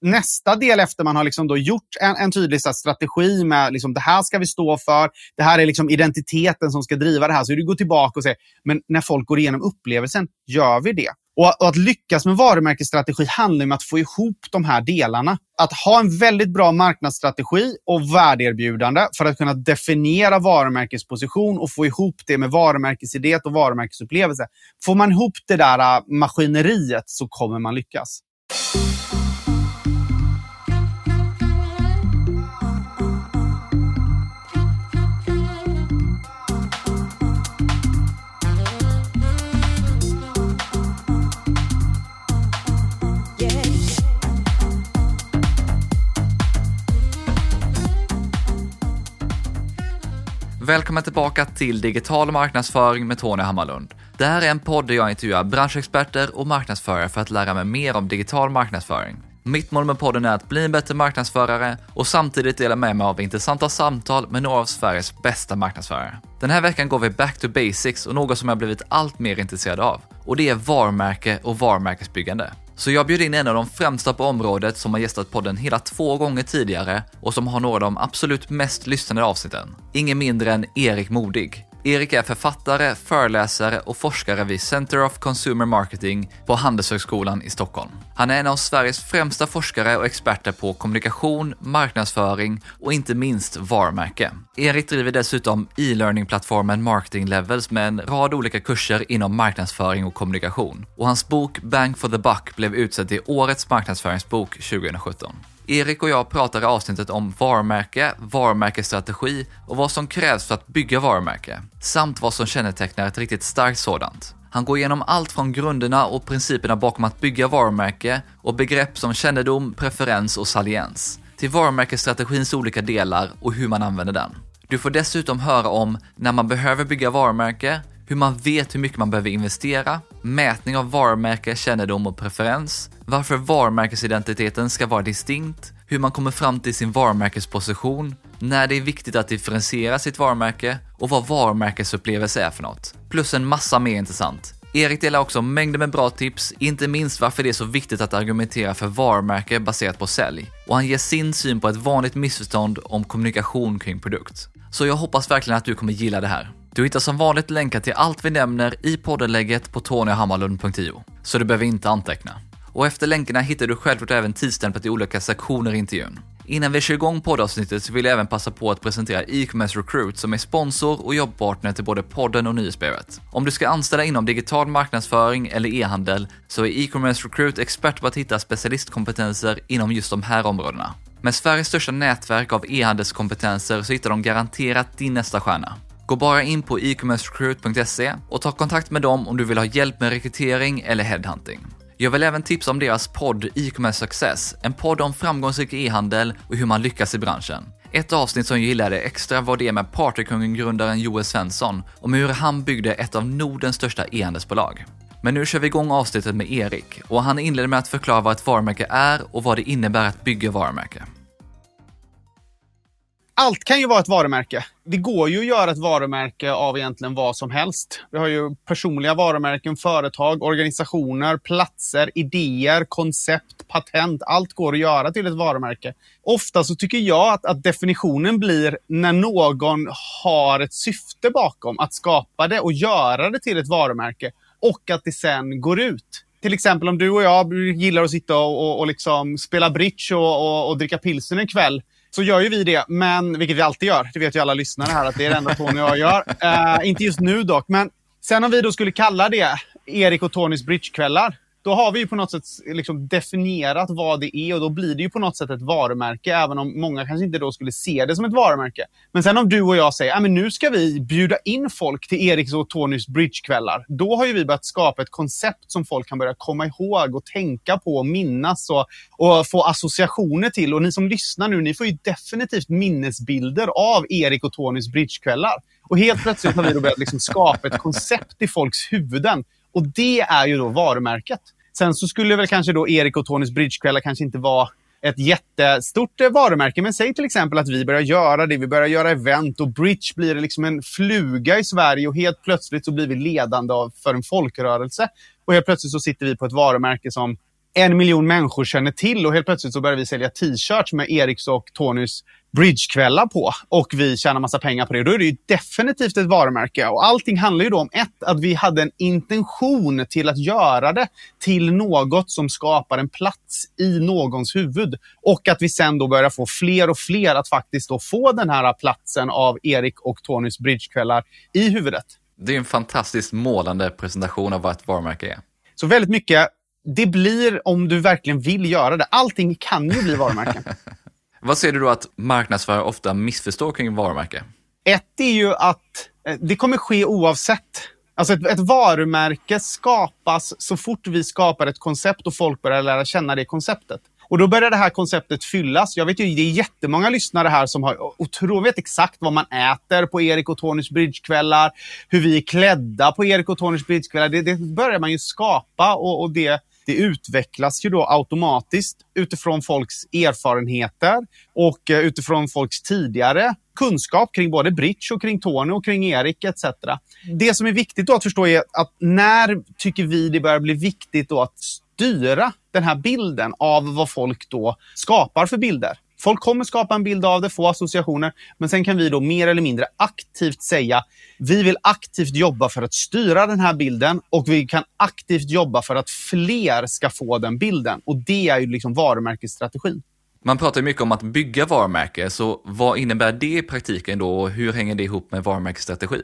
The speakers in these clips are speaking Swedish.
nästa del efter man har liksom då gjort en, en tydlig strategi med liksom, det här ska vi stå för, det här är liksom identiteten som ska driva det här. Så du går tillbaka och säger, men när folk går igenom upplevelsen, gör vi det? Och, att lyckas med varumärkesstrategi handlar om att få ihop de här delarna. Att ha en väldigt bra marknadsstrategi och värdeerbjudande för att kunna definiera varumärkesposition och få ihop det med varumärkesidé och varumärkesupplevelse. Får man ihop det där äh, maskineriet så kommer man lyckas. Välkommen tillbaka till Digital marknadsföring med Tony Hammarlund. Det här är en podd där jag intervjuar branschexperter och marknadsförare för att lära mig mer om digital marknadsföring. Mitt mål med podden är att bli en bättre marknadsförare och samtidigt dela med mig av intressanta samtal med några av Sveriges bästa marknadsförare. Den här veckan går vi back to basics och något som jag blivit allt mer intresserad av. Och det är varumärke och varumärkesbyggande. Så jag bjöd in en av de främsta på området som har gästat podden hela två gånger tidigare och som har några av de absolut mest lyssnade avsnitten. Ingen mindre än Erik Modig. Erik är författare, föreläsare och forskare vid Center of Consumer Marketing på Handelshögskolan i Stockholm. Han är en av Sveriges främsta forskare och experter på kommunikation, marknadsföring och inte minst varumärke. Erik driver dessutom e-learning-plattformen Marketing Levels med en rad olika kurser inom marknadsföring och kommunikation. Och hans bok Bang for the Buck blev utsedd till Årets marknadsföringsbok 2017. Erik och jag pratar i avsnittet om varumärke, varumärkesstrategi och vad som krävs för att bygga varumärke, samt vad som kännetecknar ett riktigt starkt sådant. Han går igenom allt från grunderna och principerna bakom att bygga varumärke och begrepp som kännedom, preferens och saliens, till varumärkesstrategins olika delar och hur man använder den. Du får dessutom höra om när man behöver bygga varumärke, hur man vet hur mycket man behöver investera, mätning av varumärke, kännedom och preferens, varför varumärkesidentiteten ska vara distinkt, hur man kommer fram till sin varumärkesposition, när det är viktigt att differentiera sitt varumärke och vad varumärkesupplevelse är för något. Plus en massa mer intressant. Erik delar också mängder med bra tips, inte minst varför det är så viktigt att argumentera för varumärke baserat på sälj. Och han ger sin syn på ett vanligt missförstånd om kommunikation kring produkt. Så jag hoppas verkligen att du kommer gilla det här. Du hittar som vanligt länkar till allt vi nämner i poddenlägget på tonyhammarlund.io, så du behöver inte anteckna. Och efter länkarna hittar du självklart även tidstämplat i olika sektioner i intervjun. Innan vi kör igång poddavsnittet så vill jag även passa på att presentera e-commerce recruit som är sponsor och jobbpartner till både podden och nyhetsbrevet. Om du ska anställa inom digital marknadsföring eller e-handel så är e-commerce recruit expert på att hitta specialistkompetenser inom just de här områdena. Med Sveriges största nätverk av e-handelskompetenser så hittar de garanterat din nästa stjärna. Gå bara in på e-commercerecruit.se och ta kontakt med dem om du vill ha hjälp med rekrytering eller headhunting. Jag vill även tipsa om deras podd E-commerce Success, en podd om framgångsrik e-handel och hur man lyckas i branschen. Ett avsnitt som jag gillade extra var det med Partykungen-grundaren Joel Svensson om hur han byggde ett av Nordens största e-handelsbolag. Men nu kör vi igång avsnittet med Erik och han inleder med att förklara vad ett varumärke är och vad det innebär att bygga varumärke allt kan ju vara ett varumärke. Det går ju att göra ett varumärke av egentligen vad som helst. Vi har ju personliga varumärken, företag, organisationer, platser, idéer, koncept, patent. Allt går att göra till ett varumärke. Ofta så tycker jag att, att definitionen blir när någon har ett syfte bakom att skapa det och göra det till ett varumärke och att det sen går ut till exempel om du och jag gillar att sitta och, och, och liksom spela bridge och, och, och dricka pilsner en kväll så gör ju vi det, men, vilket vi alltid gör. Det vet ju alla lyssnare här att det är det enda Tony och jag gör. Uh, inte just nu dock, men sen om vi då skulle kalla det Erik och Tonys bridgekvällar då har vi ju på något sätt liksom definierat vad det är och då blir det ju på något sätt ett varumärke, även om många kanske inte då skulle se det som ett varumärke. Men sen om du och jag säger, men nu ska vi bjuda in folk till Eriks och Tonys bridgekvällar. Då har ju vi börjat skapa ett koncept som folk kan börja komma ihåg och tänka på och minnas och, och få associationer till. Och ni som lyssnar nu, ni får ju definitivt minnesbilder av Erik och Tonys bridgekvällar. Och helt plötsligt har vi då börjat liksom skapa ett koncept i folks huvuden och det är ju då varumärket. Sen så skulle väl kanske då Erik och Tonys bridgekvällar kanske inte vara ett jättestort eh, varumärke. Men säg till exempel att vi börjar göra det, vi börjar göra event och bridge blir liksom en fluga i Sverige och helt plötsligt så blir vi ledande för en folkrörelse. Och helt plötsligt så sitter vi på ett varumärke som en miljon människor känner till och helt plötsligt så börjar vi sälja t-shirts med Eriks och Tonys bridgekvällar på och vi tjänar massa pengar på det, då är det ju definitivt ett varumärke. Och allting handlar ju då om ett, att vi hade en intention till att göra det till något som skapar en plats i någons huvud. Och att vi sen då börjar få fler och fler att faktiskt då få den här platsen av Erik och Tonys bridgekvällar i huvudet. Det är en fantastiskt målande presentation av vad ett varumärke är. Så väldigt mycket, det blir om du verkligen vill göra det. Allting kan ju bli varumärken. Vad ser du då att marknadsförare ofta missförstår kring varumärke? Ett är ju att eh, det kommer ske oavsett. Alltså ett, ett, varumärke skapas så fort vi skapar ett koncept och folk börjar lära känna det konceptet. Och då börjar det här konceptet fyllas. Jag vet ju, det är jättemånga lyssnare här som har otroligt vet exakt vad man äter på Erik och Tonys bridgekvällar, hur vi är klädda på Erik och Tonys bridgekvällar. Det, det börjar man ju skapa och, och det det utvecklas ju då automatiskt utifrån folks erfarenheter och eh, utifrån folks tidigare kunskap kring både Bridge och kring Tony och kring Erik etc. Det som är viktigt då att förstå är att när tycker vi det börjar bli viktigt att styra den här bilden av vad folk då skapar för bilder. Folk kommer skapa en bild av det, få associationer, men sen kan vi då mer eller mindre aktivt säga vi vill aktivt jobba för att styra den här bilden och vi kan aktivt jobba för att fler ska få den bilden. Och det är ju liksom varumärkesstrategin. Man pratar mycket om att bygga varumärke, så vad innebär det i praktiken då och hur hänger det ihop med varumärkesstrategi?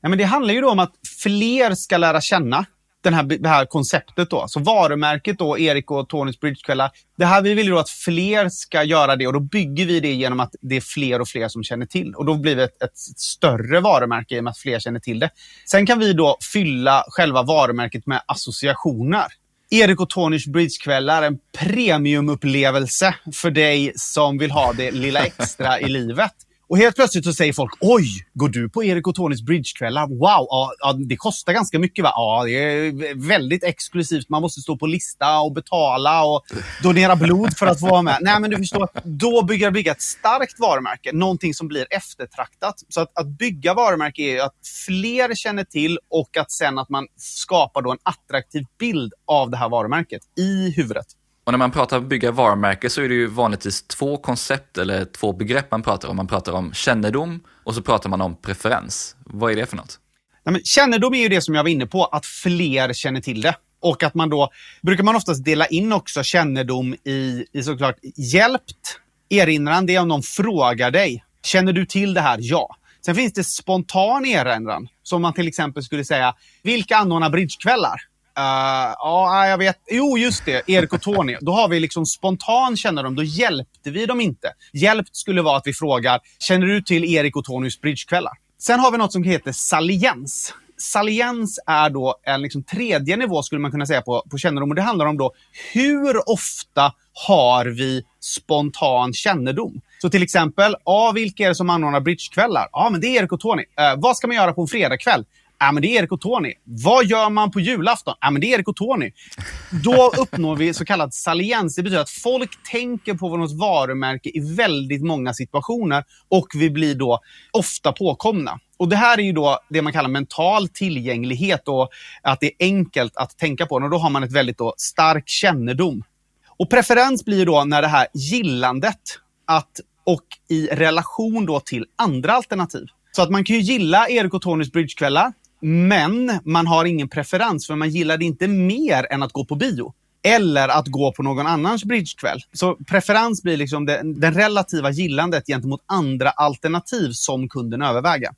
Ja, men det handlar ju om att fler ska lära känna den här, det här konceptet då. Så varumärket då, Erik och Tonys Bridgekvällar. Det här vi vill ju då att fler ska göra det och då bygger vi det genom att det är fler och fler som känner till. Och då blir det ett, ett större varumärke i och med att fler känner till det. Sen kan vi då fylla själva varumärket med associationer. Erik och Tonys Bridgekvällar, en premiumupplevelse för dig som vill ha det lilla extra i livet. Och helt plötsligt så säger folk, oj, går du på Erik och Tonys bridgekvällar? Wow, ja, ja, det kostar ganska mycket va? Ja, det är väldigt exklusivt. Man måste stå på lista och betala och donera blod för att få vara med. Nej, men du förstår, då bygger jag bygga ett starkt varumärke, någonting som blir eftertraktat. Så att, att bygga varumärke är att fler känner till och att sen att man skapar då en attraktiv bild av det här varumärket i huvudet. Och när man pratar bygga varumärke så är det ju vanligtvis två koncept eller två begrepp man pratar om. Man pratar om kännedom och så pratar man om preferens. Vad är det för något? Ja, men kännedom är ju det som jag var inne på, att fler känner till det. Och att man då, brukar man oftast dela in också kännedom i, i såklart hjälpt, erinran, det är om någon frågar dig. Känner du till det här? Ja. Sen finns det spontan erinran, som man till exempel skulle säga, vilka anordnar bridgekvällar? Uh, ja, jag vet. Jo, just det. Erik och Tony. Då har vi liksom spontan kännedom. Då hjälpte vi dem inte. Hjälpt skulle vara att vi frågar, känner du till Erik och Tonys bridgekvällar? Sen har vi något som heter saliens. Saliens är då en liksom tredje nivå, skulle man kunna säga, på, på kännedom. Och det handlar om då, hur ofta har vi spontan kännedom? Så till exempel, ja, vilka är det som anordnar bridgekvällar? Ja, men det är Erik och Tony. Uh, vad ska man göra på en fredagkväll? Ja, men det är Erik och Tony. Vad gör man på julafton? Ja, men det är Erik och Tony. Då uppnår vi så kallad saliens. Det betyder att folk tänker på något varumärke i väldigt många situationer och vi blir då ofta påkomna. Och Det här är ju då det man kallar mental tillgänglighet och att det är enkelt att tänka på. Och då har man ett väldigt då stark kännedom. Och preferens blir då när det här gillandet att, och i relation då till andra alternativ. Så att man kan ju gilla Erik och Tonys bridgekvällar. Men man har ingen preferens för man gillar det inte mer än att gå på bio. Eller att gå på någon annans bridgekväll. Så preferens blir liksom det, den relativa gillandet gentemot andra alternativ som kunden överväger.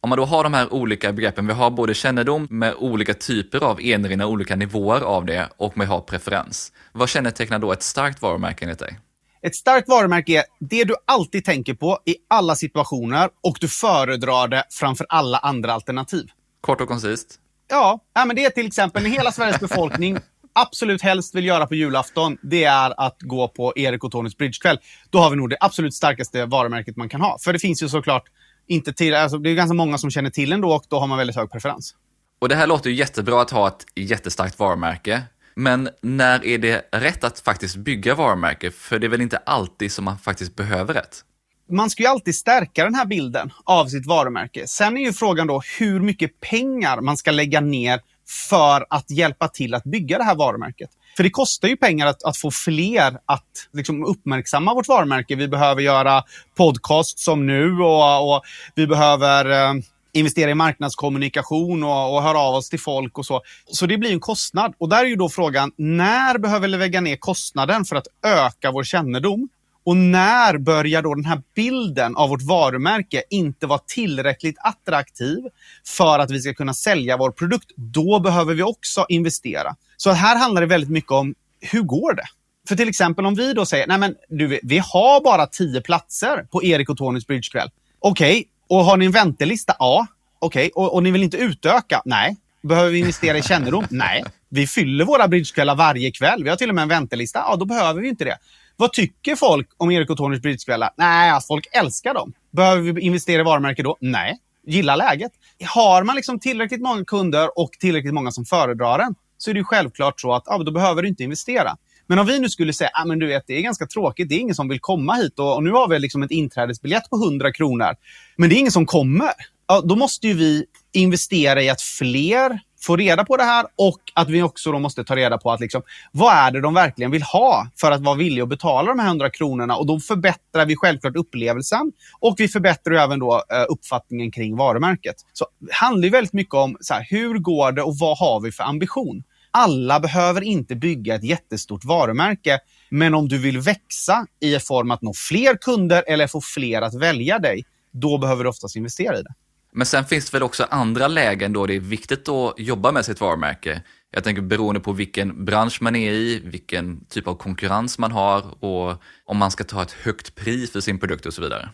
Om man då har de här olika begreppen, vi har både kännedom med olika typer av erinringar, olika nivåer av det och vi har preferens. Vad kännetecknar då ett starkt varumärke enligt dig? Ett starkt varumärke är det du alltid tänker på i alla situationer och du föredrar det framför alla andra alternativ. Kort och koncist. Ja, ja men det är till exempel när hela Sveriges befolkning absolut helst vill göra på julafton, det är att gå på Erik och Tonys bridgekväll. Då har vi nog det absolut starkaste varumärket man kan ha. För det finns ju såklart inte till, alltså det är ganska många som känner till ändå och då har man väldigt hög preferens. Och det här låter ju jättebra att ha ett jättestarkt varumärke. Men när är det rätt att faktiskt bygga varumärke? För det är väl inte alltid som man faktiskt behöver rätt? Man ska ju alltid stärka den här bilden av sitt varumärke. Sen är ju frågan då hur mycket pengar man ska lägga ner för att hjälpa till att bygga det här varumärket. För det kostar ju pengar att, att få fler att liksom, uppmärksamma vårt varumärke. Vi behöver göra podcast som nu och, och vi behöver eh, investera i marknadskommunikation och, och höra av oss till folk och så. Så det blir en kostnad. Och där är ju då frågan, när behöver vi lägga ner kostnaden för att öka vår kännedom? Och när börjar då den här bilden av vårt varumärke inte vara tillräckligt attraktiv för att vi ska kunna sälja vår produkt? Då behöver vi också investera. Så här handlar det väldigt mycket om hur går det? För till exempel om vi då säger, nej men du, vi har bara tio platser på Erik och Tonys bridgekväll. Okej, okay. och har ni en väntelista? Ja. Okej, okay. och, och ni vill inte utöka? Nej. Behöver vi investera i kännedom? Nej. Vi fyller våra bridgekvällar varje kväll. Vi har till och med en väntelista. Ja, då behöver vi inte det. Vad tycker folk om Erik och Tonys bridgekvällar? Nej, alltså, folk älskar dem. Behöver vi investera i varumärke då? Nej. Gilla läget. Har man liksom tillräckligt många kunder och tillräckligt många som föredrar den så är det självklart så att ja, då behöver du inte investera. Men om vi nu skulle säga att ah, du vet, det är ganska tråkigt, det är ingen som vill komma hit och, och nu har vi liksom ett inträdesbiljett på 100 kronor, men det är ingen som kommer. Ja, då måste ju vi investera i att fler få reda på det här och att vi också då måste ta reda på att liksom, vad är det de verkligen vill ha för att vara villiga att betala de här 100 kronorna. Och då förbättrar vi självklart upplevelsen och vi förbättrar även då eh, uppfattningen kring varumärket. Så det handlar väldigt mycket om så här, hur går det och vad har vi för ambition? Alla behöver inte bygga ett jättestort varumärke, men om du vill växa i form att nå fler kunder eller få fler att välja dig, då behöver du oftast investera i det. Men sen finns det väl också andra lägen då det är viktigt att jobba med sitt varumärke. Jag tänker beroende på vilken bransch man är i, vilken typ av konkurrens man har och om man ska ta ett högt pris för sin produkt och så vidare.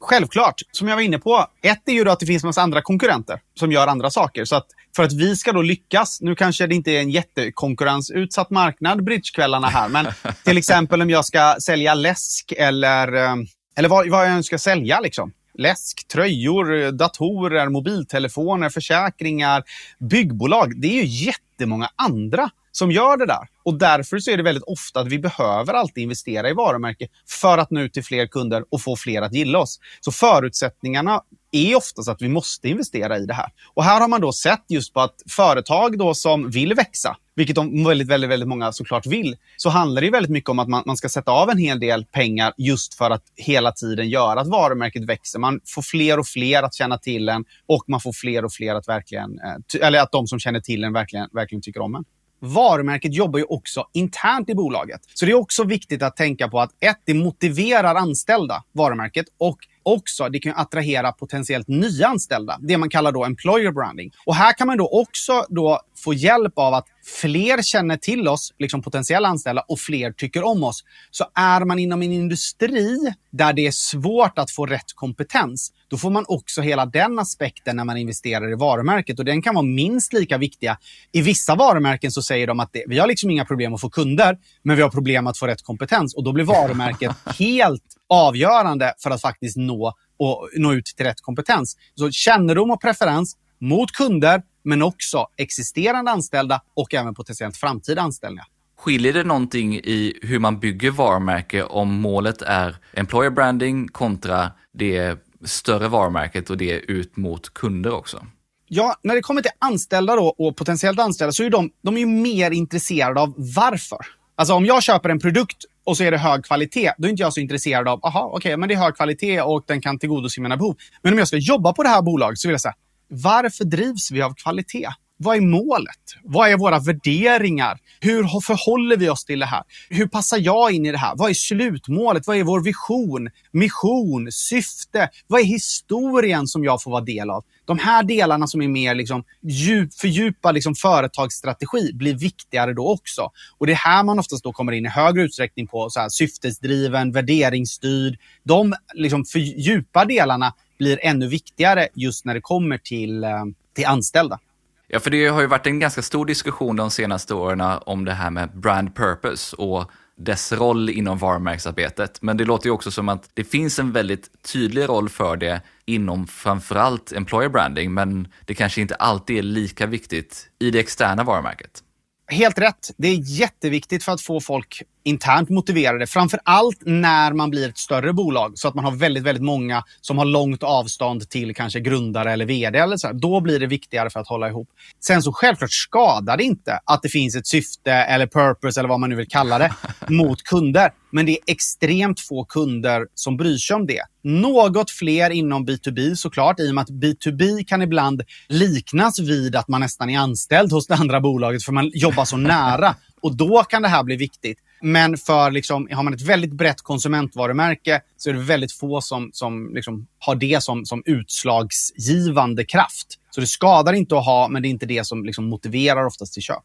Självklart, som jag var inne på. Ett är ju då att det finns en massa andra konkurrenter som gör andra saker. Så att för att vi ska då lyckas, nu kanske det inte är en jättekonkurrensutsatt marknad, bridgekvällarna här, men till exempel om jag ska sälja läsk eller, eh, eller vad, vad jag önskar ska sälja. Liksom läsk, tröjor, datorer, mobiltelefoner, försäkringar, byggbolag. Det är ju jättemånga andra som gör det där. Och därför så är det väldigt ofta att vi behöver alltid investera i varumärke för att nå ut till fler kunder och få fler att gilla oss. Så förutsättningarna är oftast att vi måste investera i det här. Och här har man då sett just på att företag då som vill växa, vilket de väldigt, väldigt, väldigt många såklart vill, så handlar det väldigt mycket om att man, man ska sätta av en hel del pengar just för att hela tiden göra att varumärket växer. Man får fler och fler att känna till en och man får fler och fler att verkligen, eh, eller att de som känner till en verkligen, verkligen tycker om en. Varumärket jobbar ju också internt i bolaget. Så det är också viktigt att tänka på att ett, det motiverar anställda, varumärket, och också, det kan attrahera potentiellt nya anställda. Det man kallar då employer branding. Och här kan man då också då få hjälp av att fler känner till oss, liksom potentiella anställda, och fler tycker om oss. Så är man inom en industri där det är svårt att få rätt kompetens, då får man också hela den aspekten när man investerar i varumärket. Och den kan vara minst lika viktiga. I vissa varumärken så säger de att det, vi har liksom inga problem att få kunder, men vi har problem att få rätt kompetens. Och då blir varumärket helt avgörande för att faktiskt nå, och, nå ut till rätt kompetens. Så kännedom och preferens mot kunder, men också existerande anställda och även potentiellt framtida anställningar. Skiljer det någonting i hur man bygger varumärke om målet är employer branding kontra det större varumärket och det ut mot kunder också? Ja, när det kommer till anställda då, och potentiellt anställda så är de, de är mer intresserade av varför. Alltså om jag köper en produkt och så är det hög kvalitet, då är inte jag så intresserad av, aha, okej, okay, men det är hög kvalitet och den kan tillgodose mina behov. Men om jag ska jobba på det här bolaget så vill jag säga, varför drivs vi av kvalitet? Vad är målet? Vad är våra värderingar? Hur förhåller vi oss till det här? Hur passar jag in i det här? Vad är slutmålet? Vad är vår vision, mission, syfte? Vad är historien som jag får vara del av? De här delarna som är mer liksom djup, fördjupad liksom företagsstrategi blir viktigare då också. Och det är här man oftast då kommer in i högre utsträckning på så här, syftesdriven, värderingsstyrd. De liksom fördjupa delarna blir ännu viktigare just när det kommer till, eh, till anställda. Ja, för det har ju varit en ganska stor diskussion de senaste åren om det här med brand purpose och dess roll inom varumärkesarbetet. Men det låter ju också som att det finns en väldigt tydlig roll för det inom framförallt employer branding, men det kanske inte alltid är lika viktigt i det externa varumärket. Helt rätt. Det är jätteviktigt för att få folk internt motiverade. Framför allt när man blir ett större bolag så att man har väldigt, väldigt många som har långt avstånd till kanske grundare eller vd. Eller så. Då blir det viktigare för att hålla ihop. Sen så självklart skadar det inte att det finns ett syfte eller purpose eller vad man nu vill kalla det mot kunder. Men det är extremt få kunder som bryr sig om det. Något fler inom B2B såklart, i och med att B2B kan ibland liknas vid att man nästan är anställd hos det andra bolaget för man jobbar så nära. Och då kan det här bli viktigt. Men för liksom, har man ett väldigt brett konsumentvarumärke så är det väldigt få som, som liksom har det som, som utslagsgivande kraft. Så det skadar inte att ha, men det är inte det som liksom motiverar oftast till köp.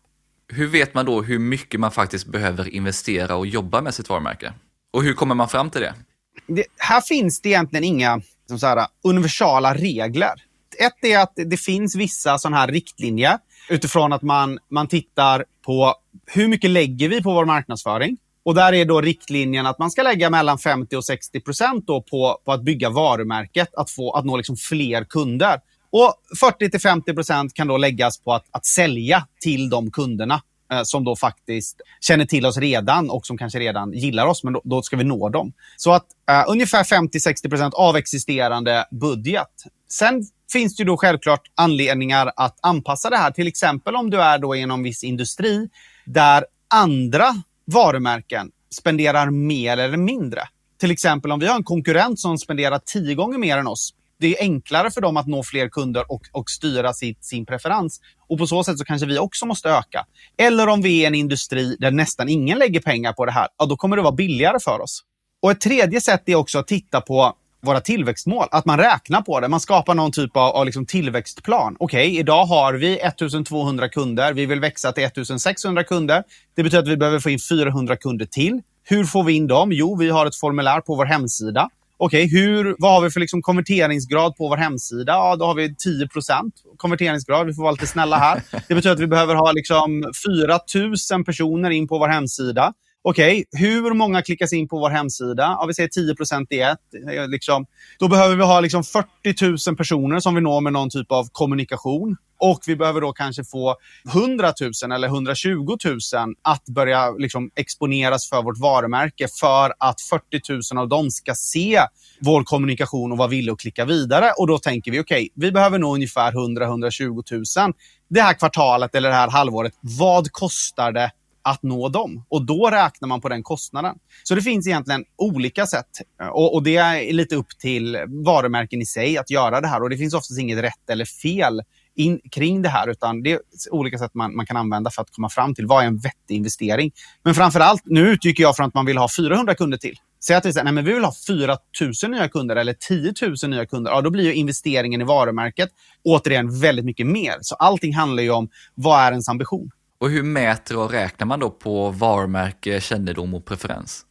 Hur vet man då hur mycket man faktiskt behöver investera och jobba med sitt varumärke? Och hur kommer man fram till det? det här finns det egentligen inga som så här, universala regler. Ett är att det finns vissa sådana här riktlinjer utifrån att man, man tittar på hur mycket lägger vi på vår marknadsföring? Och där är då riktlinjen att man ska lägga mellan 50 och 60 procent på, på att bygga varumärket, att, få, att nå liksom fler kunder. Och 40 till 50 procent kan då läggas på att, att sälja till de kunderna eh, som då faktiskt känner till oss redan och som kanske redan gillar oss, men då, då ska vi nå dem. Så att eh, ungefär 50-60 procent av existerande budget. Sen finns det ju då självklart anledningar att anpassa det här. Till exempel om du är då inom viss industri där andra varumärken spenderar mer eller mindre. Till exempel om vi har en konkurrent som spenderar tio gånger mer än oss. Det är enklare för dem att nå fler kunder och, och styra sitt, sin preferens. Och på så sätt så kanske vi också måste öka. Eller om vi är en industri där nästan ingen lägger pengar på det här, ja, då kommer det vara billigare för oss. Och ett tredje sätt är också att titta på våra tillväxtmål. Att man räknar på det. Man skapar någon typ av, av liksom tillväxtplan. Okej, okay, idag har vi 1200 kunder. Vi vill växa till 1600 kunder. Det betyder att vi behöver få in 400 kunder till. Hur får vi in dem? Jo, vi har ett formulär på vår hemsida. Okej, okay, vad har vi för liksom konverteringsgrad på vår hemsida? Ja, då har vi 10% konverteringsgrad. Vi får vara lite snälla här. Det betyder att vi behöver ha liksom 4 000 personer in på vår hemsida. Okej, okay, hur många klickas in på vår hemsida? Ja, vi säger 10 procent i ett. Liksom, då behöver vi ha liksom 40 000 personer som vi når med någon typ av kommunikation. Och vi behöver då kanske få 100 000 eller 120 000 att börja liksom exponeras för vårt varumärke för att 40 000 av dem ska se vår kommunikation och vara villiga att klicka vidare. Och då tänker vi, okej, okay, vi behöver nå ungefär 100-120 000 det här kvartalet eller det här halvåret. Vad kostar det att nå dem. Och då räknar man på den kostnaden. Så det finns egentligen olika sätt. Och, och, det är lite upp till varumärken i sig att göra det här. Och det finns oftast inget rätt eller fel in, kring det här, utan det är olika sätt man, man kan använda för att komma fram till vad är en vettig investering. Men framför allt, nu utgick jag från att man vill ha 400 kunder till. Säg att vi säger, nej men vi vill ha 4 000 nya kunder eller 10 000 nya kunder. Ja, då blir ju investeringen i varumärket återigen väldigt mycket mer. Så allting handlar ju om vad är ens ambition? Och hur mäter och räknar man då på varumärke, kännedom och preferens?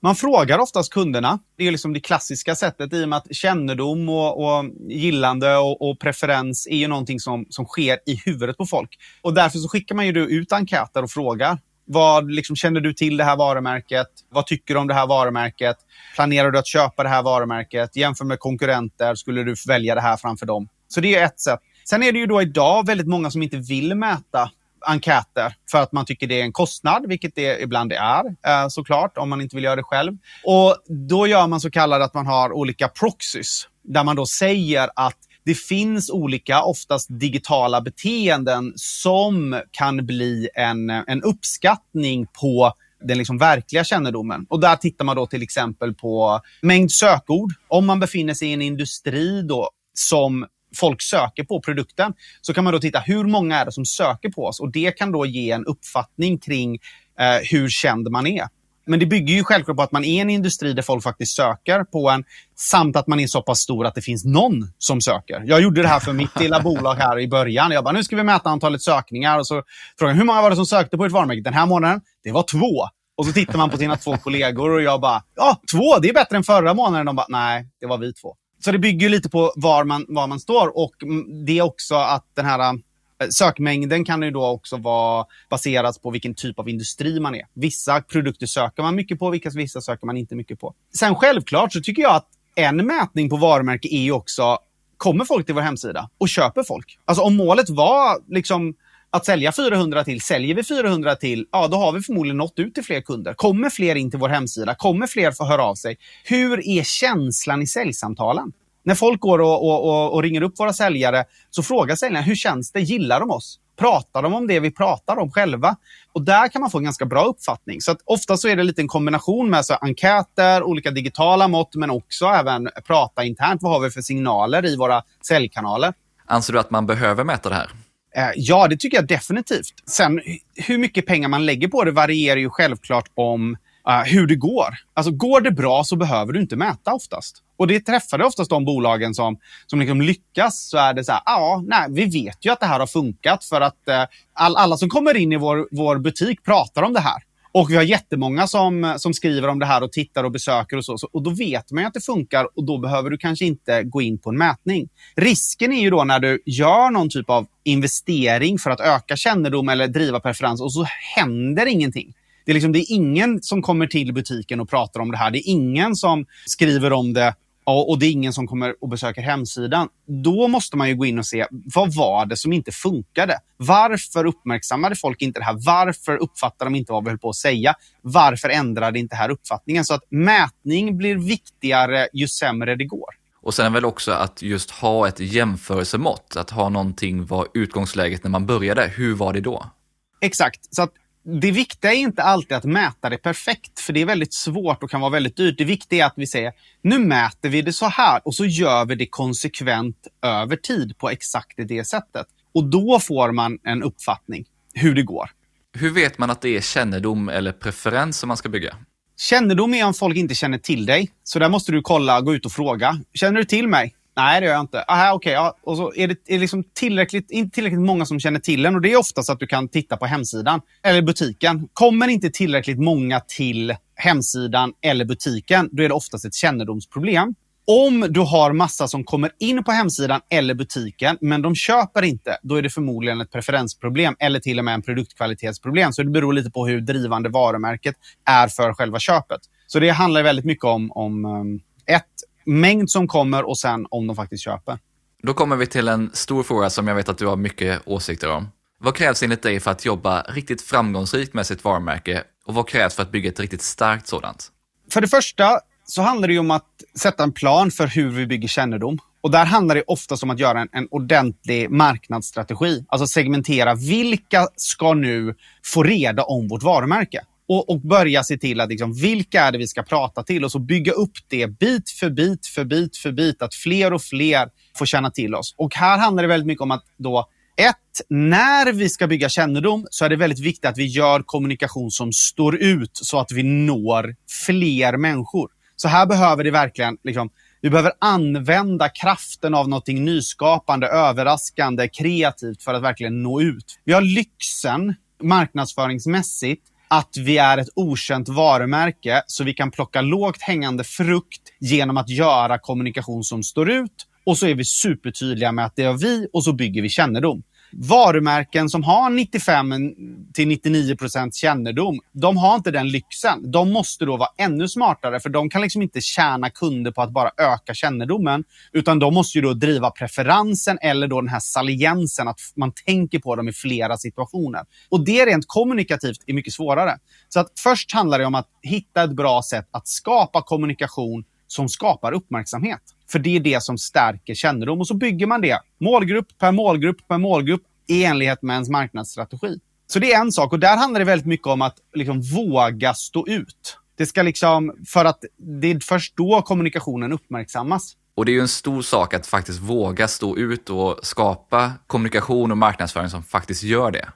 Man frågar oftast kunderna. Det är liksom det klassiska sättet i och med att kännedom och, och gillande och, och, preferens är ju någonting som, som sker i huvudet på folk. Och därför så skickar man ju ut enkäter och frågar. Vad liksom, känner du till det här varumärket? Vad tycker du om det här varumärket? Planerar du att köpa det här varumärket? Jämför med konkurrenter. Skulle du välja det här framför dem? Så det är ett sätt. Sen är det ju då idag väldigt många som inte vill mäta enkäter för att man tycker det är en kostnad, vilket det ibland är eh, såklart, om man inte vill göra det själv. Och Då gör man så kallade att man har olika proxies, där man då säger att det finns olika, oftast digitala beteenden som kan bli en, en uppskattning på den liksom verkliga kännedomen. Och Där tittar man då till exempel på mängd sökord. Om man befinner sig i en industri då som folk söker på produkten, så kan man då titta hur många är det som söker på oss och det kan då ge en uppfattning kring eh, hur känd man är. Men det bygger ju självklart på att man är en industri där folk faktiskt söker på en, samt att man är så pass stor att det finns någon som söker. Jag gjorde det här för mitt lilla bolag här i början. Jag bara, nu ska vi mäta antalet sökningar. Och så frågade jag, hur många var det som sökte på ett varumärke den här månaden? Det var två. Och så tittar man på sina två kollegor och jag bara, ja, två, det är bättre än förra månaden. De bara, nej, det var vi två. Så det bygger lite på var man, var man står och det är också att den här eh, Sökmängden kan ju då också vara baserat på vilken typ av industri man är. Vissa produkter söker man mycket på, vilka vissa söker man inte mycket på. Sen självklart så tycker jag att en mätning på varumärke är ju också, kommer folk till vår hemsida och köper folk? Alltså om målet var liksom att sälja 400 till. Säljer vi 400 till, ja då har vi förmodligen nått ut till fler kunder. Kommer fler in till vår hemsida? Kommer fler få höra av sig? Hur är känslan i säljsamtalen? När folk går och, och, och, och ringer upp våra säljare så frågar säljarna, hur känns det? Gillar de oss? Pratar de om det vi pratar om själva? Och där kan man få en ganska bra uppfattning. Så att ofta så är det lite en kombination med så enkäter, olika digitala mått, men också även prata internt. Vad har vi för signaler i våra säljkanaler? Anser du att man behöver mäta det här? Eh, ja, det tycker jag definitivt. Sen hur mycket pengar man lägger på det varierar ju självklart om uh, hur det går. Alltså går det bra så behöver du inte mäta oftast. Och det träffar oftast de bolagen som, som liksom lyckas. Så är det så här, ja, nej, vi vet ju att det här har funkat för att uh, all, alla som kommer in i vår, vår butik pratar om det här. Och vi har jättemånga som, som skriver om det här och tittar och besöker och så, så. Och då vet man ju att det funkar och då behöver du kanske inte gå in på en mätning. Risken är ju då när du gör någon typ av investering för att öka kännedom eller driva preferens och så händer ingenting. Det är, liksom, det är ingen som kommer till butiken och pratar om det här. Det är ingen som skriver om det och det är ingen som kommer och besöker hemsidan. Då måste man ju gå in och se, vad var det som inte funkade? Varför uppmärksammade folk inte det här? Varför uppfattade de inte vad vi höll på att säga? Varför ändrade inte här uppfattningen? Så att mätning blir viktigare ju sämre det går. Och sen väl också att just ha ett jämförelsemått, att ha någonting var utgångsläget när man började. Hur var det då? Exakt. Så att det viktiga är inte alltid att mäta det perfekt, för det är väldigt svårt och kan vara väldigt dyrt. Det viktiga är att vi säger, nu mäter vi det så här och så gör vi det konsekvent över tid på exakt det sättet. Och då får man en uppfattning hur det går. Hur vet man att det är kännedom eller preferens som man ska bygga? Kännedom är om folk inte känner till dig. Så där måste du kolla, gå ut och fråga. Känner du till mig? Nej, det gör jag inte. Aha, okay, ja. Och så är det, är liksom tillräckligt, inte tillräckligt många som känner till den. Och Det är oftast att du kan titta på hemsidan eller butiken. Kommer inte tillräckligt många till hemsidan eller butiken, då är det oftast ett kännedomsproblem. Om du har massa som kommer in på hemsidan eller butiken, men de köper inte, då är det förmodligen ett preferensproblem eller till och med en produktkvalitetsproblem. Så det beror lite på hur drivande varumärket är för själva köpet. Så det handlar väldigt mycket om, om ehm, ett, mängd som kommer och sen om de faktiskt köper. Då kommer vi till en stor fråga som jag vet att du har mycket åsikter om. Vad krävs enligt dig för att jobba riktigt framgångsrikt med sitt varumärke och vad krävs för att bygga ett riktigt starkt sådant? För det första så handlar det om att sätta en plan för hur vi bygger kännedom. Och där handlar det oftast om att göra en, en ordentlig marknadsstrategi. Alltså segmentera vilka ska nu få reda om vårt varumärke och, och börja se till att liksom, vilka är det vi ska prata till och så bygga upp det bit för bit för bit för bit, att fler och fler får känna till oss. Och här handlar det väldigt mycket om att då ett, när vi ska bygga kännedom så är det väldigt viktigt att vi gör kommunikation som står ut så att vi når fler människor. Så här behöver det verkligen, liksom, vi behöver använda kraften av något nyskapande, överraskande, kreativt för att verkligen nå ut. Vi har lyxen marknadsföringsmässigt att vi är ett okänt varumärke så vi kan plocka lågt hängande frukt genom att göra kommunikation som står ut. Och så är vi supertydliga med att det är vi och så bygger vi kännedom varumärken som har 95 till 99% kännedom, de har inte den lyxen. De måste då vara ännu smartare, för de kan liksom inte tjäna kunder på att bara öka kännedomen, utan de måste ju då driva preferensen eller då den här saliensen, att man tänker på dem i flera situationer. Och det rent kommunikativt är mycket svårare. Så att först handlar det om att hitta ett bra sätt att skapa kommunikation som skapar uppmärksamhet. För det är det som stärker kännedom. Och så bygger man det målgrupp per målgrupp per målgrupp i enlighet med ens marknadsstrategi. Så det är en sak och där handlar det väldigt mycket om att liksom våga stå ut. Det ska liksom, för att det är först då kommunikationen uppmärksammas. Och det är ju en stor sak att faktiskt våga stå ut och skapa kommunikation och marknadsföring som faktiskt gör det.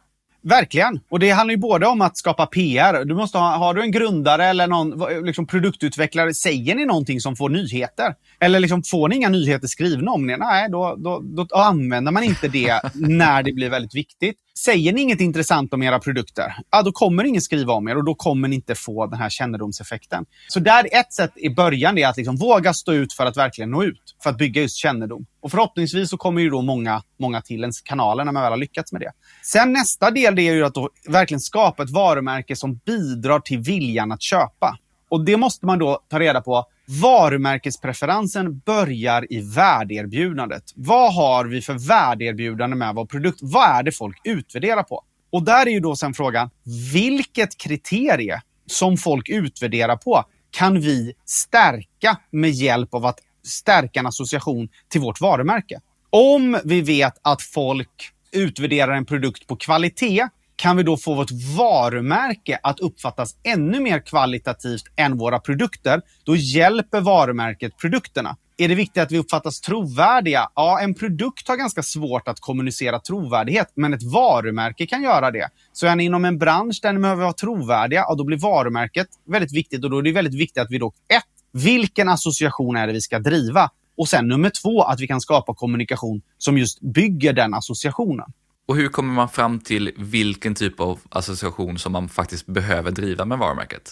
Verkligen. Och det handlar ju både om att skapa PR. Du måste ha, har du en grundare eller någon liksom produktutvecklare, säger ni någonting som får nyheter? Eller liksom, får ni inga nyheter skrivna om er? Nej, då, då, då, då använder man inte det när det blir väldigt viktigt. Säger ni inget intressant om era produkter, ja, då kommer ingen skriva om er och då kommer ni inte få den här kännedomseffekten. Så där ett sätt i början är att liksom våga stå ut för att verkligen nå ut, för att bygga just kännedom. Och förhoppningsvis så kommer ju då många, många till ens kanaler när man väl har lyckats med det. Sen nästa del det är ju att då verkligen skapa ett varumärke som bidrar till viljan att köpa. Och det måste man då ta reda på. Varumärkespreferensen börjar i värdeerbjudandet. Vad har vi för värdeerbjudande med vår produkt? Vad är det folk utvärderar på? Och där är ju då sen frågan, vilket kriterie som folk utvärderar på kan vi stärka med hjälp av att stärka en association till vårt varumärke? Om vi vet att folk utvärderar en produkt på kvalitet kan vi då få vårt varumärke att uppfattas ännu mer kvalitativt än våra produkter, då hjälper varumärket produkterna. Är det viktigt att vi uppfattas trovärdiga? Ja, en produkt har ganska svårt att kommunicera trovärdighet, men ett varumärke kan göra det. Så är ni inom en bransch där ni behöver vara trovärdiga, ja, då blir varumärket väldigt viktigt och då är det väldigt viktigt att vi då, ett, vilken association är det vi ska driva? Och sen nummer två, att vi kan skapa kommunikation som just bygger den associationen. Och hur kommer man fram till vilken typ av association som man faktiskt behöver driva med varumärket?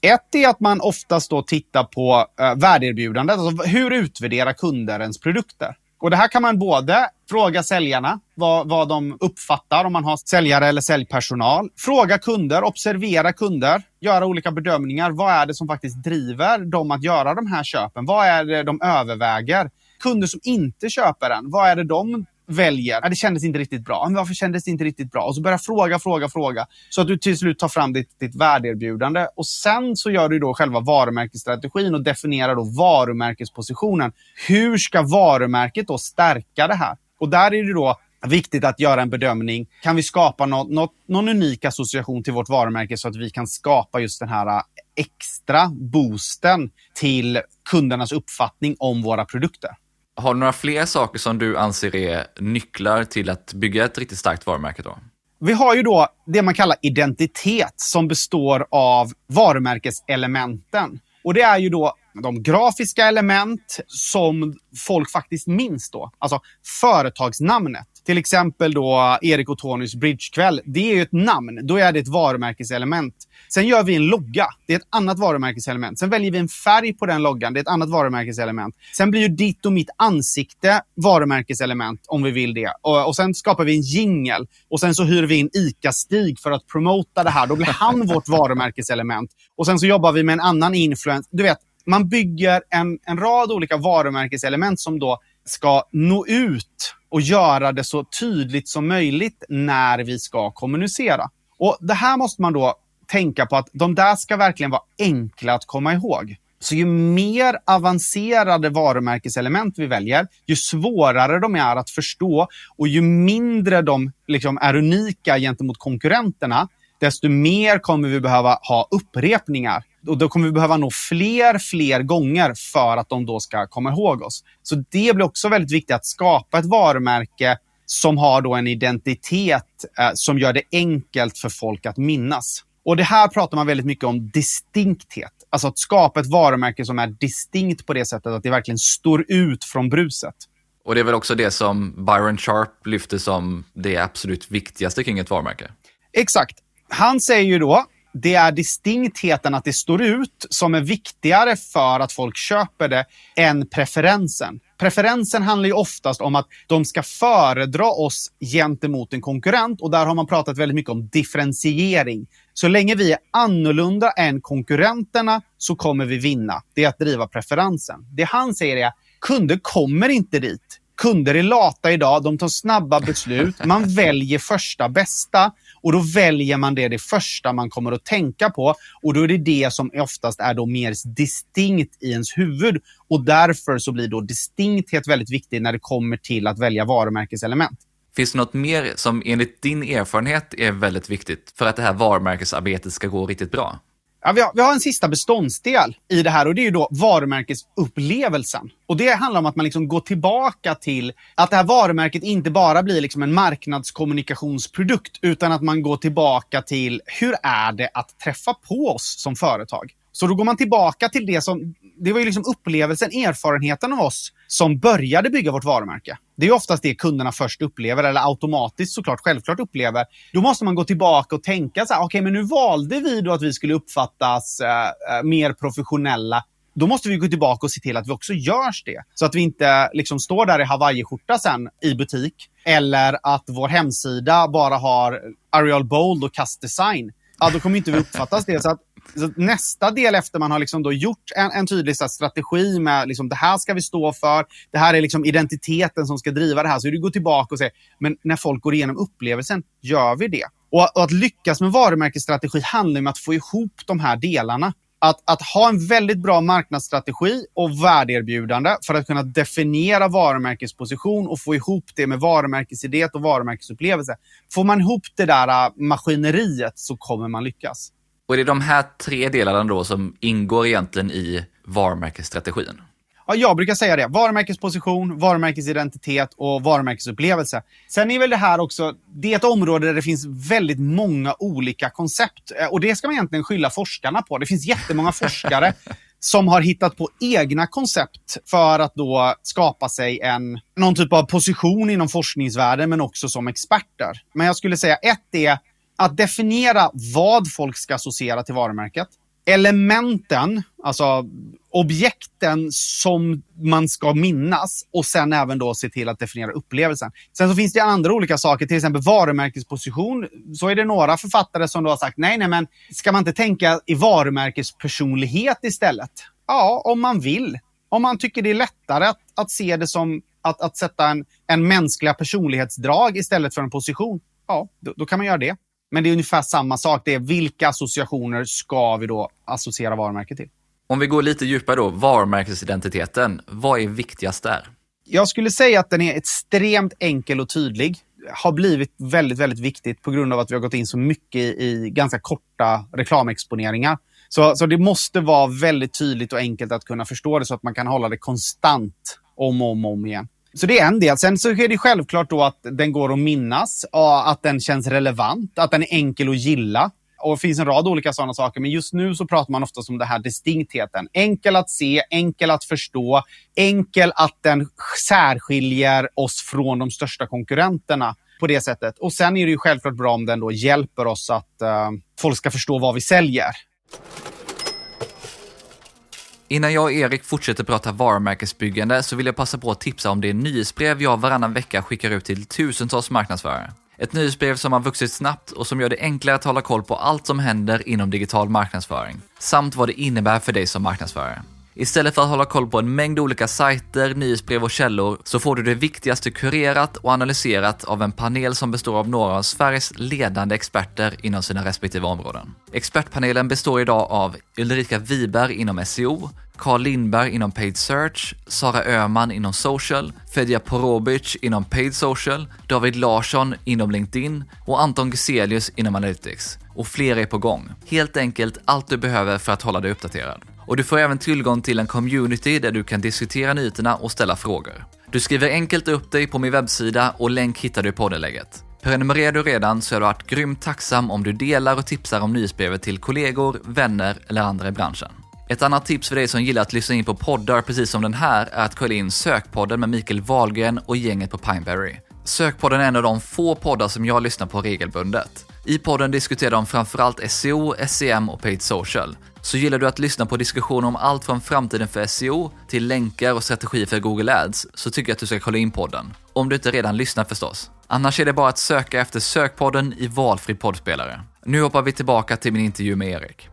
Ett är att man oftast då tittar på uh, värdeerbjudandet. Alltså hur utvärderar kunder ens produkter? Och det här kan man både fråga säljarna vad, vad de uppfattar om man har säljare eller säljpersonal. Fråga kunder, observera kunder, göra olika bedömningar. Vad är det som faktiskt driver dem att göra de här köpen? Vad är det de överväger? Kunder som inte köper den, vad är det de väljer, ja, det kändes inte riktigt bra. Men varför kändes det inte riktigt bra? Och så börjar fråga, fråga, fråga. Så att du till slut tar fram ditt, ditt värdeerbjudande. Och sen så gör du då själva varumärkesstrategin och definierar då varumärkespositionen. Hur ska varumärket då stärka det här? Och där är det då viktigt att göra en bedömning. Kan vi skapa något, något, någon unik association till vårt varumärke så att vi kan skapa just den här äh, extra boosten till kundernas uppfattning om våra produkter? Har du några fler saker som du anser är nycklar till att bygga ett riktigt starkt varumärke? Då? Vi har ju då det man kallar identitet som består av varumärkeselementen. Och det är ju då de grafiska element som folk faktiskt minns då. Alltså företagsnamnet. Till exempel då Erik och Tonys bridgekväll. Det är ju ett namn. Då är det ett varumärkeselement. Sen gör vi en logga. Det är ett annat varumärkeselement. Sen väljer vi en färg på den loggan. Det är ett annat varumärkeselement. Sen blir ju ditt och mitt ansikte varumärkeselement om vi vill det. Och, och sen skapar vi en jingel. Och sen så hyr vi in ICA-Stig för att promota det här. Då blir han vårt varumärkeselement. Och sen så jobbar vi med en annan influens. Du vet, man bygger en, en rad olika varumärkeselement som då ska nå ut och göra det så tydligt som möjligt när vi ska kommunicera. Och Det här måste man då tänka på att de där ska verkligen vara enkla att komma ihåg. Så ju mer avancerade varumärkeselement vi väljer, ju svårare de är att förstå och ju mindre de liksom är unika gentemot konkurrenterna, desto mer kommer vi behöva ha upprepningar. Och då kommer vi behöva nå fler, fler gånger för att de då ska komma ihåg oss. Så det blir också väldigt viktigt att skapa ett varumärke som har då en identitet eh, som gör det enkelt för folk att minnas. Och det här pratar man väldigt mycket om distinkthet. Alltså att skapa ett varumärke som är distinkt på det sättet att det verkligen står ut från bruset. Och det är väl också det som Byron Sharp lyfter som det absolut viktigaste kring ett varumärke? Exakt. Han säger ju då, det är distinktheten att det står ut som är viktigare för att folk köper det än preferensen. Preferensen handlar ju oftast om att de ska föredra oss gentemot en konkurrent och där har man pratat väldigt mycket om differentiering. Så länge vi är annorlunda än konkurrenterna så kommer vi vinna. Det är att driva preferensen. Det han säger är, kunder kommer inte dit. Kunder är lata idag, de tar snabba beslut, man väljer första bästa och då väljer man det det första man kommer att tänka på och då är det det som oftast är då mer distinkt i ens huvud och därför så blir då distinkthet väldigt viktigt när det kommer till att välja varumärkeselement. Finns det något mer som enligt din erfarenhet är väldigt viktigt för att det här varumärkesarbetet ska gå riktigt bra? Ja, vi, har, vi har en sista beståndsdel i det här och det är ju då varumärkesupplevelsen. Och det handlar om att man liksom går tillbaka till att det här varumärket inte bara blir liksom en marknadskommunikationsprodukt utan att man går tillbaka till hur är det att träffa på oss som företag? Så då går man tillbaka till det som, det var ju liksom upplevelsen, erfarenheten av oss som började bygga vårt varumärke. Det är oftast det kunderna först upplever, eller automatiskt såklart självklart upplever. Då måste man gå tillbaka och tänka så här, okej okay, men nu valde vi då att vi skulle uppfattas eh, eh, mer professionella då måste vi gå tillbaka och se till att vi också görs det. Så att vi inte liksom står där i hawaiiskjorta sen i butik. Eller att vår hemsida bara har Arial Bold och Cast Design. Ja, då kommer inte vi uppfattas det. Så att nästa del efter man har liksom då gjort en, en tydlig så strategi med liksom, det här ska vi stå för, det här är liksom identiteten som ska driva det här. Så du går tillbaka och säger, men när folk går igenom upplevelsen, gör vi det? Och, och att lyckas med varumärkesstrategi handlar om att få ihop de här delarna. Att, att, ha en väldigt bra marknadsstrategi och värdeerbjudande för att kunna definiera varumärkesposition och få ihop det med varumärkesidé och varumärkesupplevelse. Får man ihop det där äh, maskineriet så kommer man lyckas. Och det är de här tre delarna då som ingår egentligen i varumärkesstrategin? Ja, jag brukar säga det. Varumärkesposition, varumärkesidentitet och varumärkesupplevelse. Sen är väl det här också, det är ett område där det finns väldigt många olika koncept. Eh, och det ska man egentligen skylla forskarna på. Det finns jättemånga forskare som har hittat på egna koncept för att då skapa sig en, någon typ av position inom forskningsvärlden, men också som experter. Men jag skulle säga ett är att definiera vad folk ska associera till varumärket elementen, alltså objekten som man ska minnas och sen även då se till att definiera upplevelsen. Sen så finns det andra olika saker, till exempel varumärkesposition. Så är det några författare som då har sagt nej, nej, men ska man inte tänka i varumärkespersonlighet istället? Ja, om man vill. Om man tycker det är lättare att, att se det som att, att sätta en, en mänskliga personlighetsdrag istället för en position. Ja, då, då kan man göra det. Men det är ungefär samma sak. Det är vilka associationer ska vi då associera varumärket till? Om vi går lite djupare då, varumärkesidentiteten. Vad är viktigast där? Jag skulle säga att den är extremt enkel och tydlig. Har blivit väldigt, väldigt viktigt på grund av att vi har gått in så mycket i ganska korta reklamexponeringar. Så, så det måste vara väldigt tydligt och enkelt att kunna förstå det så att man kan hålla det konstant om och om, om igen. Så det är en del. Sen så är det självklart då att den går att minnas, att den känns relevant, att den är enkel att gilla. Och det finns en rad olika sådana saker, men just nu så pratar man ofta om den här distinktheten. Enkel att se, enkel att förstå, enkel att den särskiljer oss från de största konkurrenterna på det sättet. Och sen är det ju självklart bra om den då hjälper oss att uh, folk ska förstå vad vi säljer. Innan jag och Erik fortsätter prata varumärkesbyggande så vill jag passa på att tipsa om det nyhetsbrev jag varannan vecka skickar ut till tusentals marknadsförare. Ett nyhetsbrev som har vuxit snabbt och som gör det enklare att hålla koll på allt som händer inom digital marknadsföring, samt vad det innebär för dig som marknadsförare. Istället för att hålla koll på en mängd olika sajter, nyhetsbrev och källor så får du det viktigaste kurerat och analyserat av en panel som består av några av Sveriges ledande experter inom sina respektive områden. Expertpanelen består idag av Ulrika Wiberg inom SEO, Carl Lindberg inom Paid Search, Sara Öhman inom Social, Fedja Porobic inom Paid Social, David Larsson inom LinkedIn och Anton Gyselius inom Analytics. Och fler är på gång. Helt enkelt allt du behöver för att hålla dig uppdaterad. Och du får även tillgång till en community där du kan diskutera nyheterna och ställa frågor. Du skriver enkelt upp dig på min webbsida och länk hittar du i poddenlägget. Prenumererar du redan så är du varit grymt tacksam om du delar och tipsar om nyhetsbrevet till kollegor, vänner eller andra i branschen. Ett annat tips för dig som gillar att lyssna in på poddar precis som den här är att kolla in Sökpodden med Mikael Wahlgren och gänget på Pineberry. Sökpodden är en av de få poddar som jag lyssnar på regelbundet. I podden diskuterar de framförallt SEO, SEM och paid social. Så gillar du att lyssna på diskussioner om allt från framtiden för SEO till länkar och strategier för Google Ads så tycker jag att du ska kolla in podden. Om du inte redan lyssnar förstås. Annars är det bara att söka efter Sökpodden i valfri poddspelare. Nu hoppar vi tillbaka till min intervju med Erik.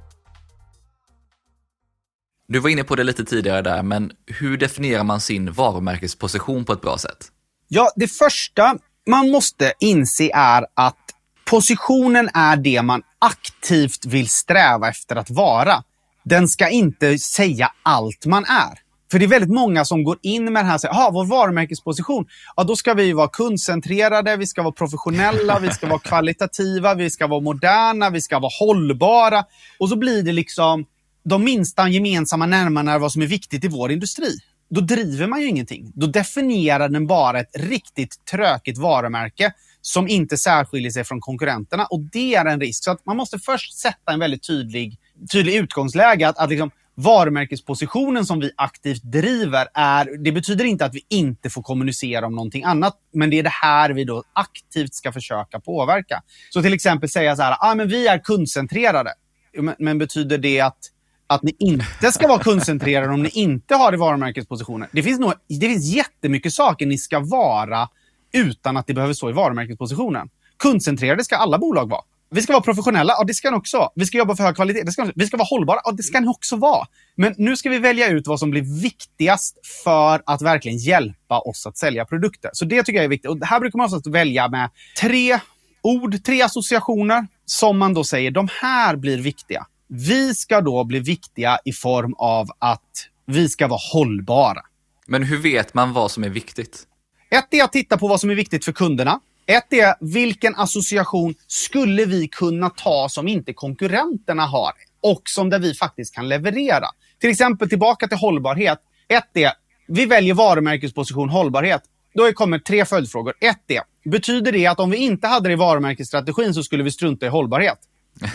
Du var inne på det lite tidigare där, men hur definierar man sin varumärkesposition på ett bra sätt? Ja, det första man måste inse är att positionen är det man aktivt vill sträva efter att vara. Den ska inte säga allt man är. För det är väldigt många som går in med det här och säger, vår varumärkesposition, ja då ska vi vara kundcentrerade, vi ska vara professionella, vi ska vara kvalitativa, vi ska vara moderna, vi ska vara hållbara. Och så blir det liksom de minsta gemensamma närmarna vad som är viktigt i vår industri. Då driver man ju ingenting. Då definierar den bara ett riktigt trökigt varumärke som inte särskiljer sig från konkurrenterna. Och det är en risk. Så att man måste först sätta en väldigt tydlig, tydlig utgångsläge. Att, att liksom, varumärkespositionen som vi aktivt driver, är, det betyder inte att vi inte får kommunicera om någonting annat. Men det är det här vi då aktivt ska försöka påverka. Så till exempel säga så här, ah, men vi är kundcentrerade. Men, men betyder det att att ni inte ska vara kundcentrerade om ni inte har i varumärkespositioner. Det finns, nog, det finns jättemycket saker ni ska vara utan att det behöver stå i varumärkespositionen. Kundcentrerade ska alla bolag vara. Vi ska vara professionella, ja det ska ni också vara. Vi ska jobba för hög kvalitet, det ska ni. Vi ska vara hållbara, ja det ska ni också vara. Men nu ska vi välja ut vad som blir viktigast för att verkligen hjälpa oss att sälja produkter. Så det tycker jag är viktigt. Och här brukar man också välja med tre ord, tre associationer som man då säger, de här blir viktiga. Vi ska då bli viktiga i form av att vi ska vara hållbara. Men hur vet man vad som är viktigt? Ett är att titta på vad som är viktigt för kunderna. Ett är vilken association skulle vi kunna ta som inte konkurrenterna har och som där vi faktiskt kan leverera. Till exempel tillbaka till hållbarhet. Ett är, vi väljer varumärkesposition hållbarhet. Då kommer tre följdfrågor. Ett är, betyder det att om vi inte hade det i varumärkesstrategin så skulle vi strunta i hållbarhet?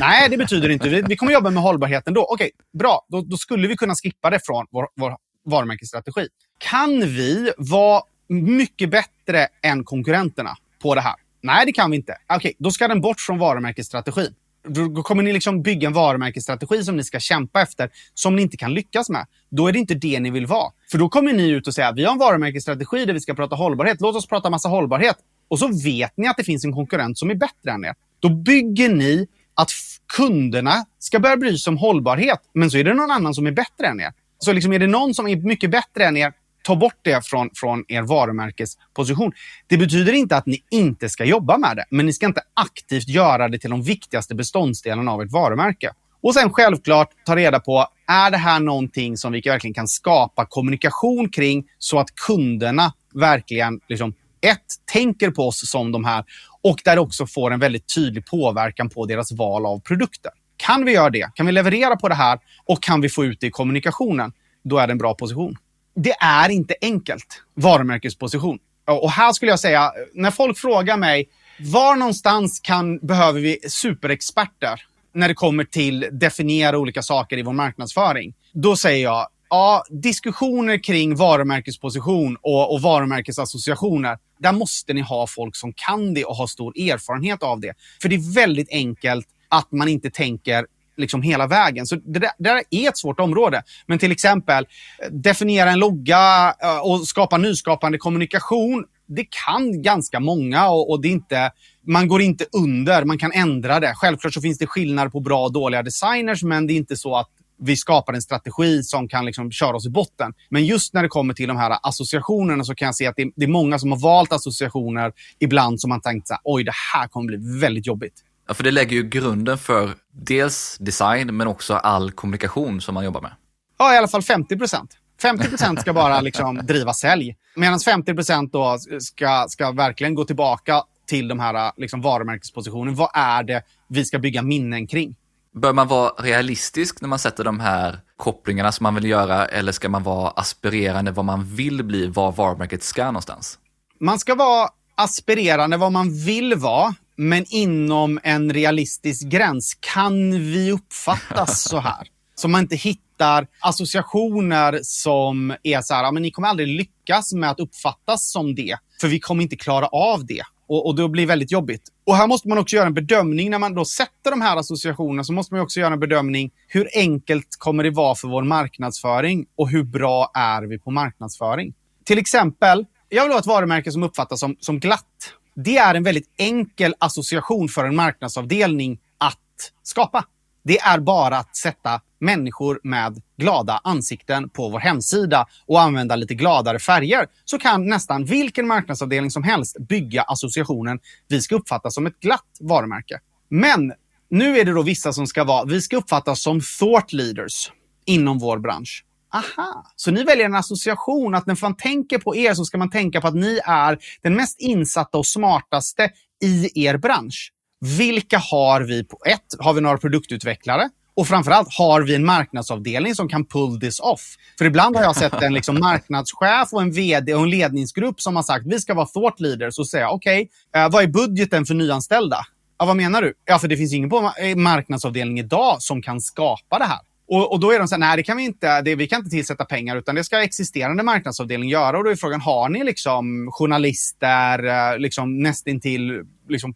Nej, det betyder inte. Vi, vi kommer jobba med hållbarhet ändå. Okej, bra. Då, då, skulle vi kunna skippa det från vår, vår varumärkesstrategi. Kan vi vara mycket bättre än konkurrenterna på det här? Nej, det kan vi inte. Okej, då ska den bort från varumärkesstrategin. Då kommer ni liksom bygga en varumärkesstrategi som ni ska kämpa efter, som ni inte kan lyckas med. Då är det inte det ni vill vara. För då kommer ni ut och säga, vi har en varumärkesstrategi där vi ska prata hållbarhet. Låt oss prata massa hållbarhet. Och så vet ni att det finns en konkurrent som är bättre än er. Då bygger ni att kunderna ska börja bry sig om hållbarhet, men så är det någon annan som är bättre än er. Så liksom är det någon som är mycket bättre än er, ta bort det från, från er varumärkesposition. Det betyder inte att ni inte ska jobba med det, men ni ska inte aktivt göra det till de viktigaste beståndsdelarna av ert varumärke. Och sen självklart ta reda på, är det här någonting som vi verkligen kan skapa kommunikation kring så att kunderna verkligen liksom, ett, tänker på oss som de här och där det också får en väldigt tydlig påverkan på deras val av produkter. Kan vi göra det, kan vi leverera på det här och kan vi få ut det i kommunikationen, då är det en bra position. Det är inte enkelt, varumärkesposition. Och här skulle jag säga, när folk frågar mig, var någonstans kan, behöver vi superexperter när det kommer till definiera olika saker i vår marknadsföring? Då säger jag, ja, diskussioner kring varumärkesposition och, och varumärkesassociationer, där måste ni ha folk som kan det och har stor erfarenhet av det. För det är väldigt enkelt att man inte tänker liksom hela vägen. Så det där, det där, är ett svårt område. Men till exempel eh, definiera en logga eh, och skapa nyskapande kommunikation. Det kan ganska många och, och det är inte, man går inte under, man kan ändra det. Självklart så finns det skillnader på bra och dåliga designers, men det är inte så att vi skapar en strategi som kan liksom köra oss i botten. Men just när det kommer till de här associationerna så kan jag se att det, är många som har valt associationer ibland som man tänkt så här, oj, det här kommer bli väldigt jobbigt. Ja, för det lägger ju grunden för dels design, men också all kommunikation som man jobbar med. Ja, i alla fall 50 procent. 50 procent ska bara liksom driva sälj, medan 50 procent då ska, ska verkligen gå tillbaka till de här liksom varumärkespositionen. Vad är det vi ska bygga minnen kring? Bör man vara realistisk när man sätter de här kopplingarna som man vill göra eller ska man vara aspirerande vad man vill bli, var varumärket ska någonstans? Man ska vara aspirerande vad man vill vara, men inom en realistisk gräns. Kan vi uppfattas så här? Så man inte hittar associationer som är så här, men ni kommer aldrig lyckas med att uppfattas som det, för vi kommer inte klara av det. Och, och det blir väldigt jobbigt. Och här måste man också göra en bedömning. När man då sätter de här associationerna så måste man också göra en bedömning. Hur enkelt kommer det vara för vår marknadsföring och hur bra är vi på marknadsföring? Till exempel, jag vill ha ett varumärke som uppfattas som, som glatt. Det är en väldigt enkel association för en marknadsavdelning att skapa. Det är bara att sätta människor med glada ansikten på vår hemsida och använda lite gladare färger så kan nästan vilken marknadsavdelning som helst bygga associationen vi ska uppfattas som ett glatt varumärke. Men nu är det då vissa som ska vara, vi ska uppfattas som thought leaders inom vår bransch. Aha, så ni väljer en association att när man tänker på er så ska man tänka på att ni är den mest insatta och smartaste i er bransch. Vilka har vi på ett? Har vi några produktutvecklare? Och framförallt, har vi en marknadsavdelning som kan pull this off? För ibland har jag sett en liksom marknadschef och en vd och en ledningsgrupp som har sagt vi ska vara thought leaders och säga okej, okay, vad är budgeten för nyanställda? Ja, vad menar du? Ja, för det finns ingen på eh, marknadsavdelning idag som kan skapa det här. Och, och, då är de så här, nej det kan vi inte, det, vi kan inte tillsätta pengar utan det ska existerande marknadsavdelning göra. Och då är frågan, har ni liksom journalister, eh, liksom nästintill liksom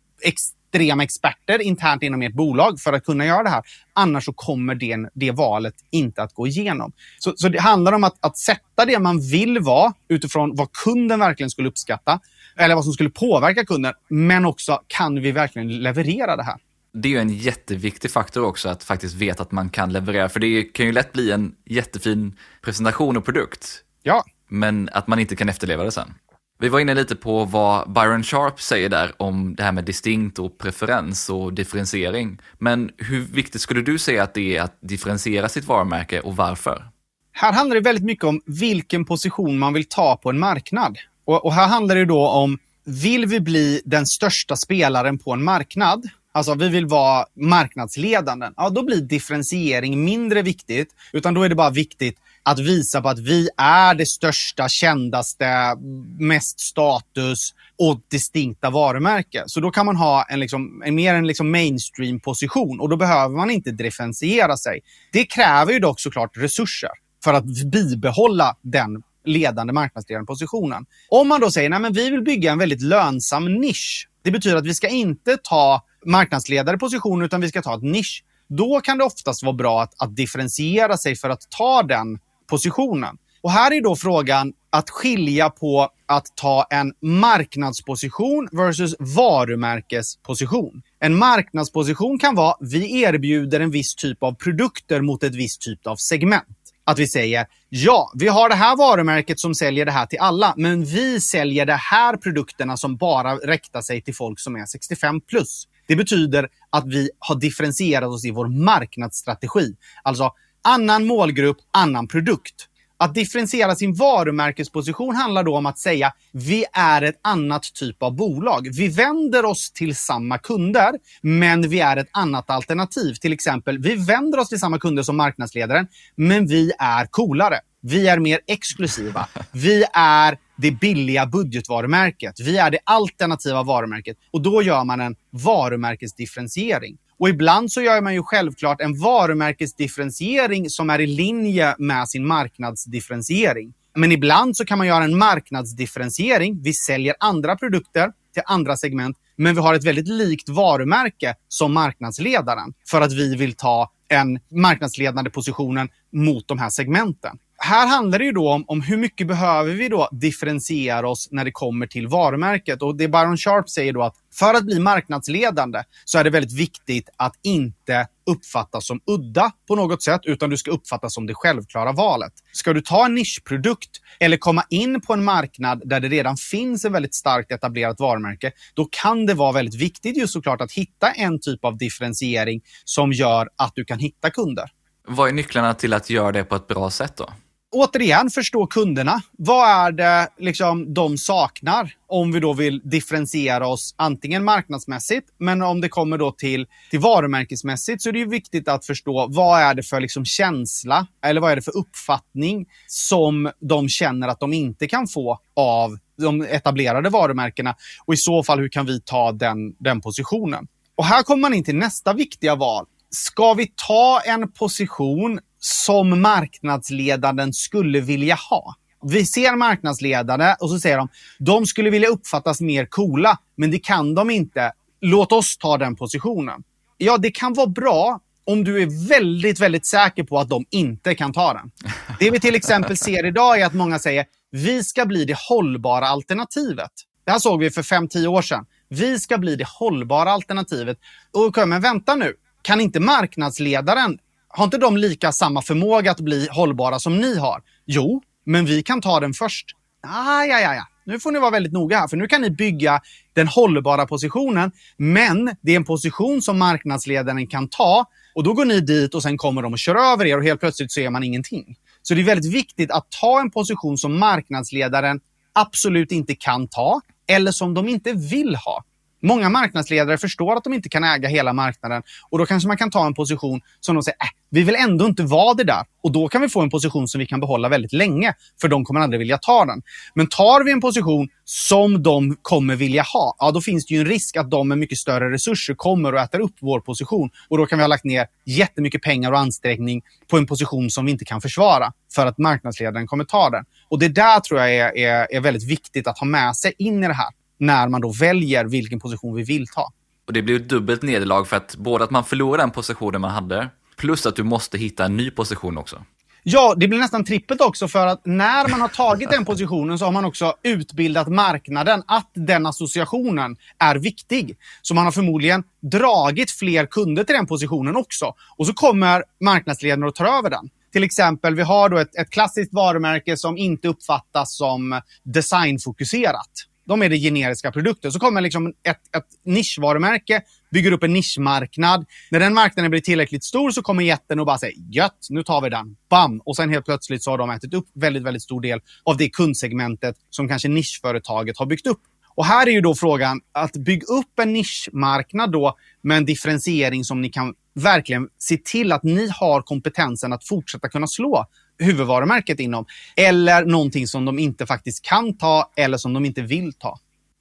extrema experter internt inom ert bolag för att kunna göra det här. Annars så kommer det, det valet inte att gå igenom. Så, så det handlar om att, att sätta det man vill vara utifrån vad kunden verkligen skulle uppskatta eller vad som skulle påverka kunden. Men också, kan vi verkligen leverera det här? Det är ju en jätteviktig faktor också att faktiskt veta att man kan leverera, för det kan ju lätt bli en jättefin presentation och produkt. Ja. Men att man inte kan efterleva det sen. Vi var inne lite på vad Byron Sharp säger där om det här med distinkt och preferens och differentiering. Men hur viktigt skulle du säga att det är att differentiera sitt varumärke och varför? Här handlar det väldigt mycket om vilken position man vill ta på en marknad. Och, och här handlar det då om, vill vi bli den största spelaren på en marknad? Alltså vi vill vara marknadsledande. Ja, då blir differentiering mindre viktigt. Utan då är det bara viktigt att visa på att vi är det största, kändaste, mest status och distinkta varumärke. Så då kan man ha en, liksom, en mer en liksom mainstream-position och då behöver man inte differentiera sig. Det kräver ju dock såklart resurser för att bibehålla den ledande marknadsledande positionen. Om man då säger att vi vill bygga en väldigt lönsam nisch. Det betyder att vi ska inte ta marknadsledare position utan vi ska ta ett nisch. Då kan det oftast vara bra att, att differentiera sig för att ta den positionen. Och här är då frågan att skilja på att ta en marknadsposition versus varumärkesposition. En marknadsposition kan vara vi erbjuder en viss typ av produkter mot ett visst typ av segment. Att vi säger ja, vi har det här varumärket som säljer det här till alla, men vi säljer de här produkterna som bara räktar sig till folk som är 65 plus. Det betyder att vi har differentierat oss i vår marknadsstrategi. Alltså annan målgrupp, annan produkt. Att differentiera sin varumärkesposition handlar då om att säga vi är ett annat typ av bolag. Vi vänder oss till samma kunder, men vi är ett annat alternativ. Till exempel, vi vänder oss till samma kunder som marknadsledaren, men vi är coolare. Vi är mer exklusiva. Vi är det billiga budgetvarumärket. Vi är det alternativa varumärket. Och då gör man en varumärkesdifferentiering. Och ibland så gör man ju självklart en varumärkesdifferentiering som är i linje med sin marknadsdifferentiering. Men ibland så kan man göra en marknadsdifferentiering. Vi säljer andra produkter till andra segment, men vi har ett väldigt likt varumärke som marknadsledaren för att vi vill ta en marknadsledande positionen mot de här segmenten här handlar det ju då om, om hur mycket behöver vi då differentiera oss när det kommer till varumärket. Och det Baron Sharp säger då att för att bli marknadsledande så är det väldigt viktigt att inte uppfattas som udda på något sätt, utan du ska uppfattas som det självklara valet. Ska du ta en nischprodukt eller komma in på en marknad där det redan finns ett väldigt starkt etablerat varumärke, då kan det vara väldigt viktigt just såklart att hitta en typ av differentiering som gör att du kan hitta kunder. Vad är nycklarna till att göra det på ett bra sätt då? Återigen förstå kunderna. Vad är det liksom de saknar om vi då vill differentiera oss antingen marknadsmässigt, men om det kommer då till, till varumärkesmässigt så är det ju viktigt att förstå vad är det för liksom känsla eller vad är det för uppfattning som de känner att de inte kan få av de etablerade varumärkena och i så fall hur kan vi ta den, den positionen? Och här kommer man in till nästa viktiga val. Ska vi ta en position som marknadsledaren skulle vilja ha. Vi ser marknadsledare och så säger de, de skulle vilja uppfattas mer coola, men det kan de inte. Låt oss ta den positionen. Ja, det kan vara bra om du är väldigt, väldigt säker på att de inte kan ta den. Det vi till exempel ser idag är att många säger, vi ska bli det hållbara alternativet. Det här såg vi för 5-10 år sedan. Vi ska bli det hållbara alternativet. Och, men vänta nu, kan inte marknadsledaren har inte de lika samma förmåga att bli hållbara som ni har? Jo, men vi kan ta den först. Ah, ja, ja, ja. Nu får ni vara väldigt noga här, för nu kan ni bygga den hållbara positionen. Men det är en position som marknadsledaren kan ta och då går ni dit och sen kommer de och kör över er och helt plötsligt så är man ingenting. Så det är väldigt viktigt att ta en position som marknadsledaren absolut inte kan ta eller som de inte vill ha. Många marknadsledare förstår att de inte kan äga hela marknaden och då kanske man kan ta en position som de säger, äh, vi vill ändå inte vara det där. Och då kan vi få en position som vi kan behålla väldigt länge, för de kommer aldrig vilja ta den. Men tar vi en position som de kommer vilja ha, ja då finns det ju en risk att de med mycket större resurser kommer och äter upp vår position. Och då kan vi ha lagt ner jättemycket pengar och ansträngning på en position som vi inte kan försvara för att marknadsledaren kommer ta den. Och det där tror jag är, är, är väldigt viktigt att ha med sig in i det här när man då väljer vilken position vi vill ta. Och det blir ett dubbelt nederlag för att både att man förlorar den positionen man hade, plus att du måste hitta en ny position också. Ja, det blir nästan trippelt också för att när man har tagit den positionen så har man också utbildat marknaden att den associationen är viktig. Så man har förmodligen dragit fler kunder till den positionen också. Och så kommer marknadsledaren och tar över den. Till exempel, vi har då ett, ett klassiskt varumärke som inte uppfattas som designfokuserat. De är det generiska produkter. Så kommer liksom ett, ett nischvarumärke, bygger upp en nischmarknad. När den marknaden blir tillräckligt stor så kommer jätten och bara säger gött, nu tar vi den. Bam! Och sen helt plötsligt så har de ätit upp väldigt, väldigt stor del av det kundsegmentet som kanske nischföretaget har byggt upp. Och här är ju då frågan att bygga upp en nischmarknad då med en differentiering som ni kan verkligen se till att ni har kompetensen att fortsätta kunna slå huvudvarumärket inom. Eller någonting som de inte faktiskt kan ta eller som de inte vill ta.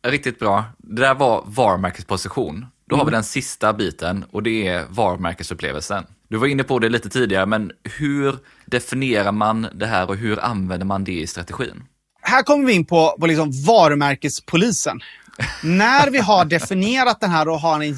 Riktigt bra. Det där var varumärkesposition. Då mm. har vi den sista biten och det är varumärkesupplevelsen. Du var inne på det lite tidigare, men hur definierar man det här och hur använder man det i strategin? Här kommer vi in på, på liksom varumärkespolisen. När vi har definierat den här och har en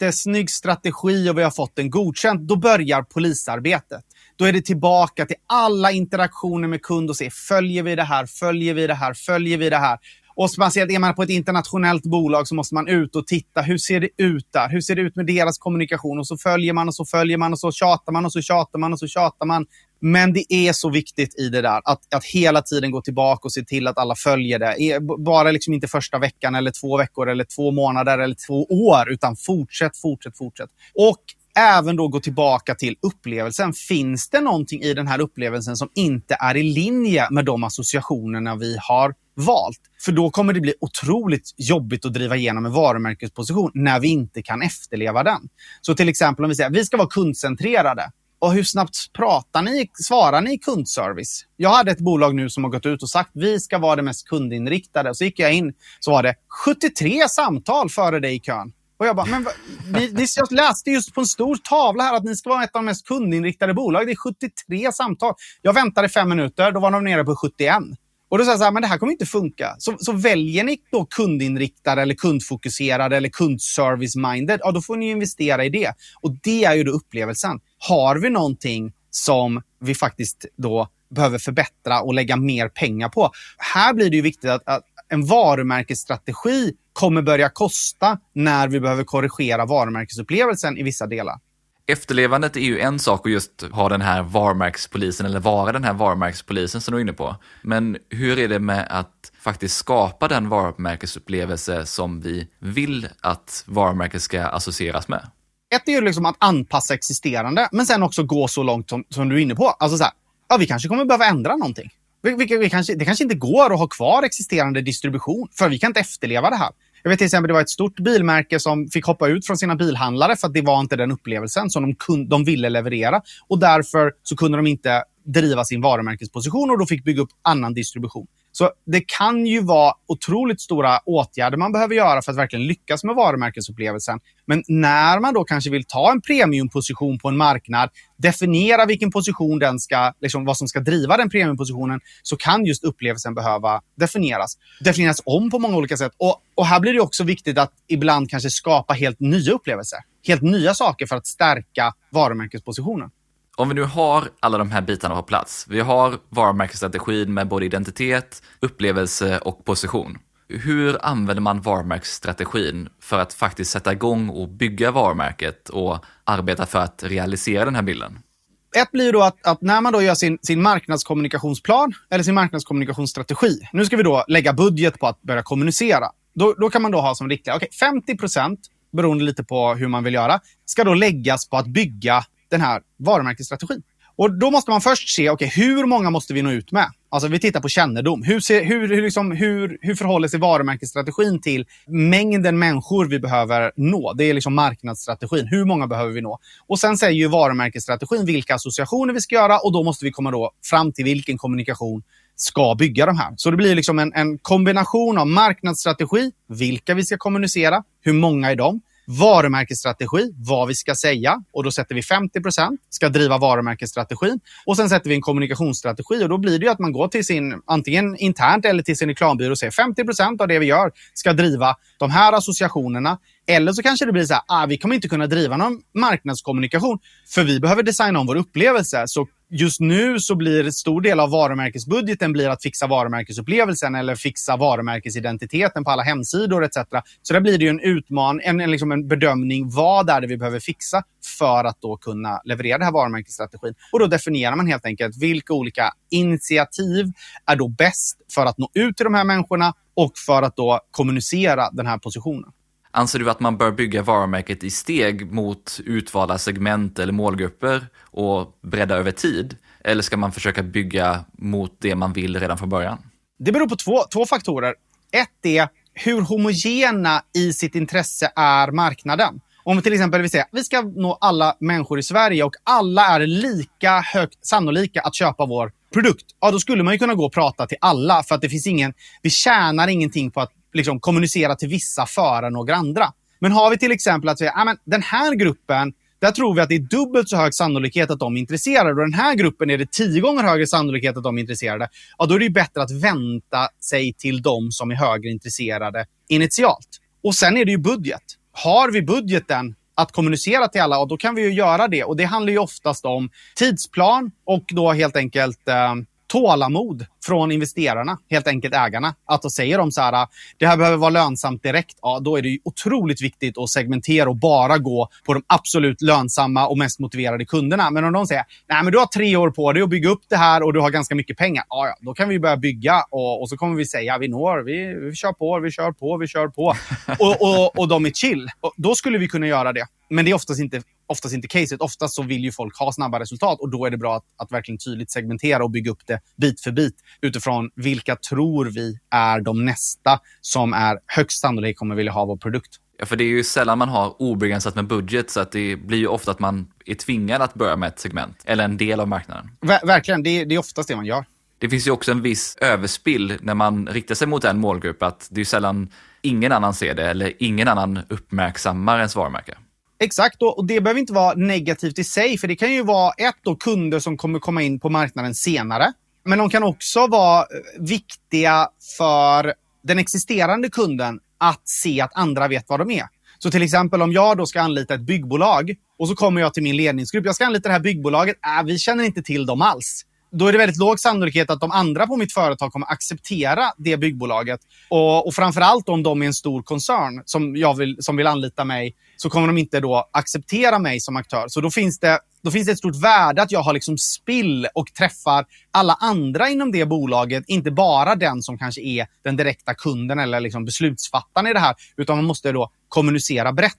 jättesnygg strategi och vi har fått den godkänd, då börjar polisarbetet. Då är det tillbaka till alla interaktioner med kund och se, följer vi det här, följer vi det här, följer vi det här? Och speciellt är man på ett internationellt bolag så måste man ut och titta. Hur ser det ut där? Hur ser det ut med deras kommunikation? Och så följer man och så följer man och så tjatar man och så tjatar man och så tjatar man. Men det är så viktigt i det där att, att hela tiden gå tillbaka och se till att alla följer det. E, bara liksom inte första veckan eller två veckor eller två månader eller två år, utan fortsätt, fortsätt, fortsätt. Och även då gå tillbaka till upplevelsen. Finns det någonting i den här upplevelsen som inte är i linje med de associationerna vi har valt? För då kommer det bli otroligt jobbigt att driva igenom en varumärkesposition när vi inte kan efterleva den. Så till exempel om vi säger att vi ska vara kundcentrerade. Och hur snabbt pratar ni, svarar ni kundservice? Jag hade ett bolag nu som har gått ut och sagt vi ska vara det mest kundinriktade. Så gick jag in så var det 73 samtal före dig i kön. Och jag bara, men ni, ni, jag läste just på en stor tavla här att ni ska vara ett av de mest kundinriktade bolag. Det är 73 samtal. Jag väntade fem minuter, då var de nere på 71. Och då sa jag så här, men det här kommer inte funka. Så, så väljer ni då kundinriktade eller kundfokuserade eller kundservice-minded, ja då får ni investera i det. Och det är ju då upplevelsen. Har vi någonting som vi faktiskt då behöver förbättra och lägga mer pengar på. Här blir det ju viktigt att, att en varumärkesstrategi kommer börja kosta när vi behöver korrigera varumärkesupplevelsen i vissa delar. Efterlevandet är ju en sak att just ha den här varumärkespolisen eller vara den här varumärkespolisen som du är inne på. Men hur är det med att faktiskt skapa den varumärkesupplevelse som vi vill att varumärket ska associeras med? Ett är ju liksom att anpassa existerande, men sen också gå så långt som, som du är inne på. Alltså så här, ja, vi kanske kommer behöva ändra någonting. Vi, vi, vi kanske, det kanske inte går att ha kvar existerande distribution, för vi kan inte efterleva det här. Jag vet till exempel det var ett stort bilmärke som fick hoppa ut från sina bilhandlare för att det var inte den upplevelsen som de, kun, de ville leverera. Och därför så kunde de inte driva sin varumärkesposition och då fick bygga upp annan distribution. Så det kan ju vara otroligt stora åtgärder man behöver göra för att verkligen lyckas med varumärkesupplevelsen. Men när man då kanske vill ta en premiumposition på en marknad, definiera vilken position den ska, liksom vad som ska driva den premiumpositionen, så kan just upplevelsen behöva definieras. Definieras om på många olika sätt. Och, och här blir det också viktigt att ibland kanske skapa helt nya upplevelser. Helt nya saker för att stärka varumärkespositionen om vi nu har alla de här bitarna på plats, vi har varumärkesstrategin med både identitet, upplevelse och position. Hur använder man varumärkesstrategin för att faktiskt sätta igång och bygga varumärket och arbeta för att realisera den här bilden? Ett blir då att, att, när man då gör sin, sin marknadskommunikationsplan eller sin marknadskommunikationsstrategi. Nu ska vi då lägga budget på att börja kommunicera. Då, då kan man då ha som riktlinje, okej, okay, 50 procent, beroende lite på hur man vill göra, ska då läggas på att bygga den här varumärkesstrategin. Och då måste man först se, okay, hur många måste vi nå ut med? Alltså vi tittar på kännedom. Hur, ser, hur, hur, liksom, hur, hur förhåller sig varumärkesstrategin till mängden människor vi behöver nå? Det är liksom marknadsstrategin. Hur många behöver vi nå? Och sen säger ju varumärkesstrategin vilka associationer vi ska göra och då måste vi komma då fram till vilken kommunikation ska bygga de här. Så det blir liksom en, en kombination av marknadsstrategi, vilka vi ska kommunicera, hur många är de? Varumärkesstrategi, vad vi ska säga. Och då sätter vi 50 procent, ska driva varumärkesstrategin. Och sen sätter vi en kommunikationsstrategi och då blir det att man går till sin, antingen internt eller till sin reklambyrå och säger 50 procent av det vi gör ska driva de här associationerna. Eller så kanske det blir så här, ah, vi kommer inte kunna driva någon marknadskommunikation för vi behöver designa om vår upplevelse. Så just nu så blir en stor del av varumärkesbudgeten blir att fixa varumärkesupplevelsen eller fixa varumärkesidentiteten på alla hemsidor etc. Så där blir det ju en utmaning, en, en, liksom en bedömning. Vad är det vi behöver fixa för att då kunna leverera den här varumärkesstrategin? Och då definierar man helt enkelt vilka olika initiativ är då bäst för att nå ut till de här människorna och för att då kommunicera den här positionen. Anser du att man bör bygga varumärket i steg mot utvalda segment eller målgrupper och bredda över tid? Eller ska man försöka bygga mot det man vill redan från början? Det beror på två, två faktorer. Ett är hur homogena i sitt intresse är marknaden. Om vi till exempel vill säga vi ska nå alla människor i Sverige och alla är lika högt sannolika att köpa vår produkt. Ja, då skulle man ju kunna gå och prata till alla för att det finns ingen, vi tjänar ingenting på att liksom, kommunicera till vissa före några andra. Men har vi till exempel att säga, ah, men den här gruppen, där tror vi att det är dubbelt så hög sannolikhet att de är intresserade och den här gruppen är det tio gånger högre sannolikhet att de är intresserade. Ja, då är det bättre att vänta sig till de som är högre intresserade initialt. Och sen är det ju budget. Har vi budgeten att kommunicera till alla, och då kan vi ju göra det. Och det handlar ju oftast om tidsplan och då helt enkelt eh, tålamod från investerarna, helt enkelt ägarna. Att då säger de så här, det här behöver vara lönsamt direkt. Ja, då är det otroligt viktigt att segmentera och bara gå på de absolut lönsamma och mest motiverade kunderna. Men om de säger, nej men du har tre år på dig att bygga upp det här och du har ganska mycket pengar. Ja, ja då kan vi börja bygga och, och så kommer vi säga, vi når, vi, vi kör på, vi kör på, vi kör på. och, och, och de är chill. Och då skulle vi kunna göra det. Men det är oftast inte oftast inte caset. Oftast så vill ju folk ha snabba resultat och då är det bra att, att verkligen tydligt segmentera och bygga upp det bit för bit utifrån vilka tror vi är de nästa som är högst sannolikt kommer vilja ha vår produkt. Ja, för det är ju sällan man har obegränsat med budget så att det blir ju ofta att man är tvingad att börja med ett segment eller en del av marknaden. Ver verkligen, det, det är oftast det man gör. Det finns ju också en viss överspill när man riktar sig mot en målgrupp, att det är sällan ingen annan ser det eller ingen annan uppmärksammar ens varumärke. Exakt, och det behöver inte vara negativt i sig, för det kan ju vara ett då kunder som kommer komma in på marknaden senare. Men de kan också vara eh, viktiga för den existerande kunden att se att andra vet vad de är. Så till exempel om jag då ska anlita ett byggbolag och så kommer jag till min ledningsgrupp. Jag ska anlita det här byggbolaget. Äh, vi känner inte till dem alls då är det väldigt låg sannolikhet att de andra på mitt företag kommer acceptera det byggbolaget. Och, och framförallt om de är en stor koncern som, jag vill, som vill anlita mig, så kommer de inte då acceptera mig som aktör. Så då finns det, då finns det ett stort värde att jag har liksom spill och träffar alla andra inom det bolaget, inte bara den som kanske är den direkta kunden eller liksom beslutsfattaren i det här, utan man måste då kommunicera brett.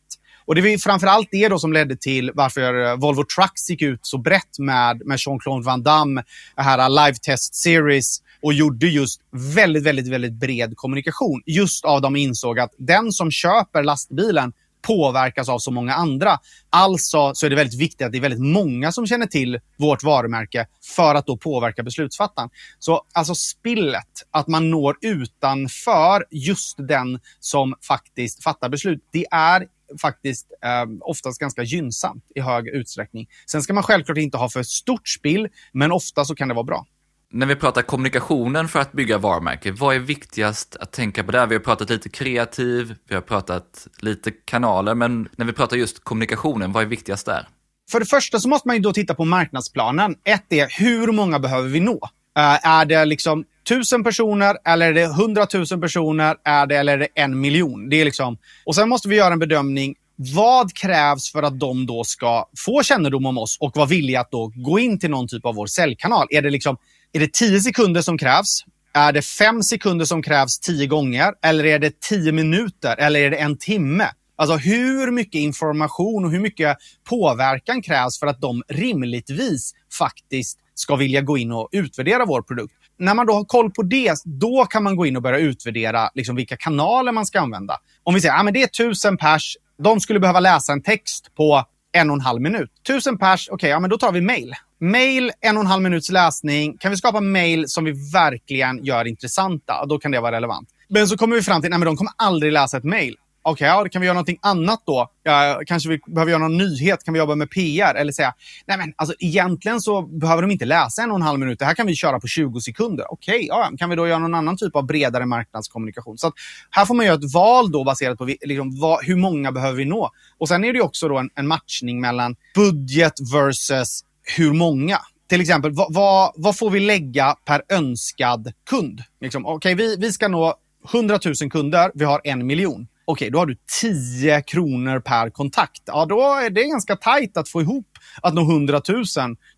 Och det var framförallt det då som ledde till varför Volvo Trucks gick ut så brett med, med Jean-Claude Van Damme, det här Live Test Series och gjorde just väldigt, väldigt, väldigt bred kommunikation. Just av de insåg att den som köper lastbilen påverkas av så många andra. Alltså så är det väldigt viktigt att det är väldigt många som känner till vårt varumärke för att då påverka beslutsfattaren. Så alltså spillet, att man når utanför just den som faktiskt fattar beslut, det är faktiskt eh, oftast ganska gynnsamt i hög utsträckning. Sen ska man självklart inte ha för stort spill, men ofta så kan det vara bra. När vi pratar kommunikationen för att bygga varumärke, vad är viktigast att tänka på där? Vi har pratat lite kreativ, vi har pratat lite kanaler, men när vi pratar just kommunikationen, vad är viktigast där? För det första så måste man ju då titta på marknadsplanen. Ett är hur många behöver vi nå? Uh, är det liksom tusen personer eller är det hundratusen personer? Är det, eller är det en miljon? Det är liksom... Och sen måste vi göra en bedömning. Vad krävs för att de då ska få kännedom om oss och vara villiga att då gå in till någon typ av vår säljkanal? Är det liksom är det 10 sekunder som krävs? Är det 5 sekunder som krävs 10 gånger? Eller är det 10 minuter? Eller är det en timme? Alltså hur mycket information och hur mycket påverkan krävs för att de rimligtvis faktiskt ska vilja gå in och utvärdera vår produkt? När man då har koll på det, då kan man gå in och börja utvärdera liksom, vilka kanaler man ska använda. Om vi säger att ah, det är tusen pers, de skulle behöva läsa en text på en och en halv minut. Tusen pers, okej, okay, ja, men då tar vi mail. Mail, en och en halv minuts läsning. Kan vi skapa mail som vi verkligen gör intressanta, då kan det vara relevant. Men så kommer vi fram till att de kommer aldrig läsa ett mail. Okej, okay, ja, kan vi göra någonting annat då? Ja, kanske vi behöver göra någon nyhet? Kan vi jobba med PR? Eller säga, nej men alltså egentligen så behöver de inte läsa en och en halv minut. Det här kan vi köra på 20 sekunder. Okej, okay, ja, kan vi då göra någon annan typ av bredare marknadskommunikation? Så här får man göra ett val då baserat på liksom, vad, hur många behöver vi nå? Och sen är det också då en, en matchning mellan budget versus hur många. till exempel, vad, vad, vad får vi lägga per önskad kund? Liksom, Okej, okay, vi, vi ska nå 100 000 kunder, vi har en miljon. Okej, okay, då har du 10 kronor per kontakt. Ja, då är det ganska tajt att få ihop att nå 100 000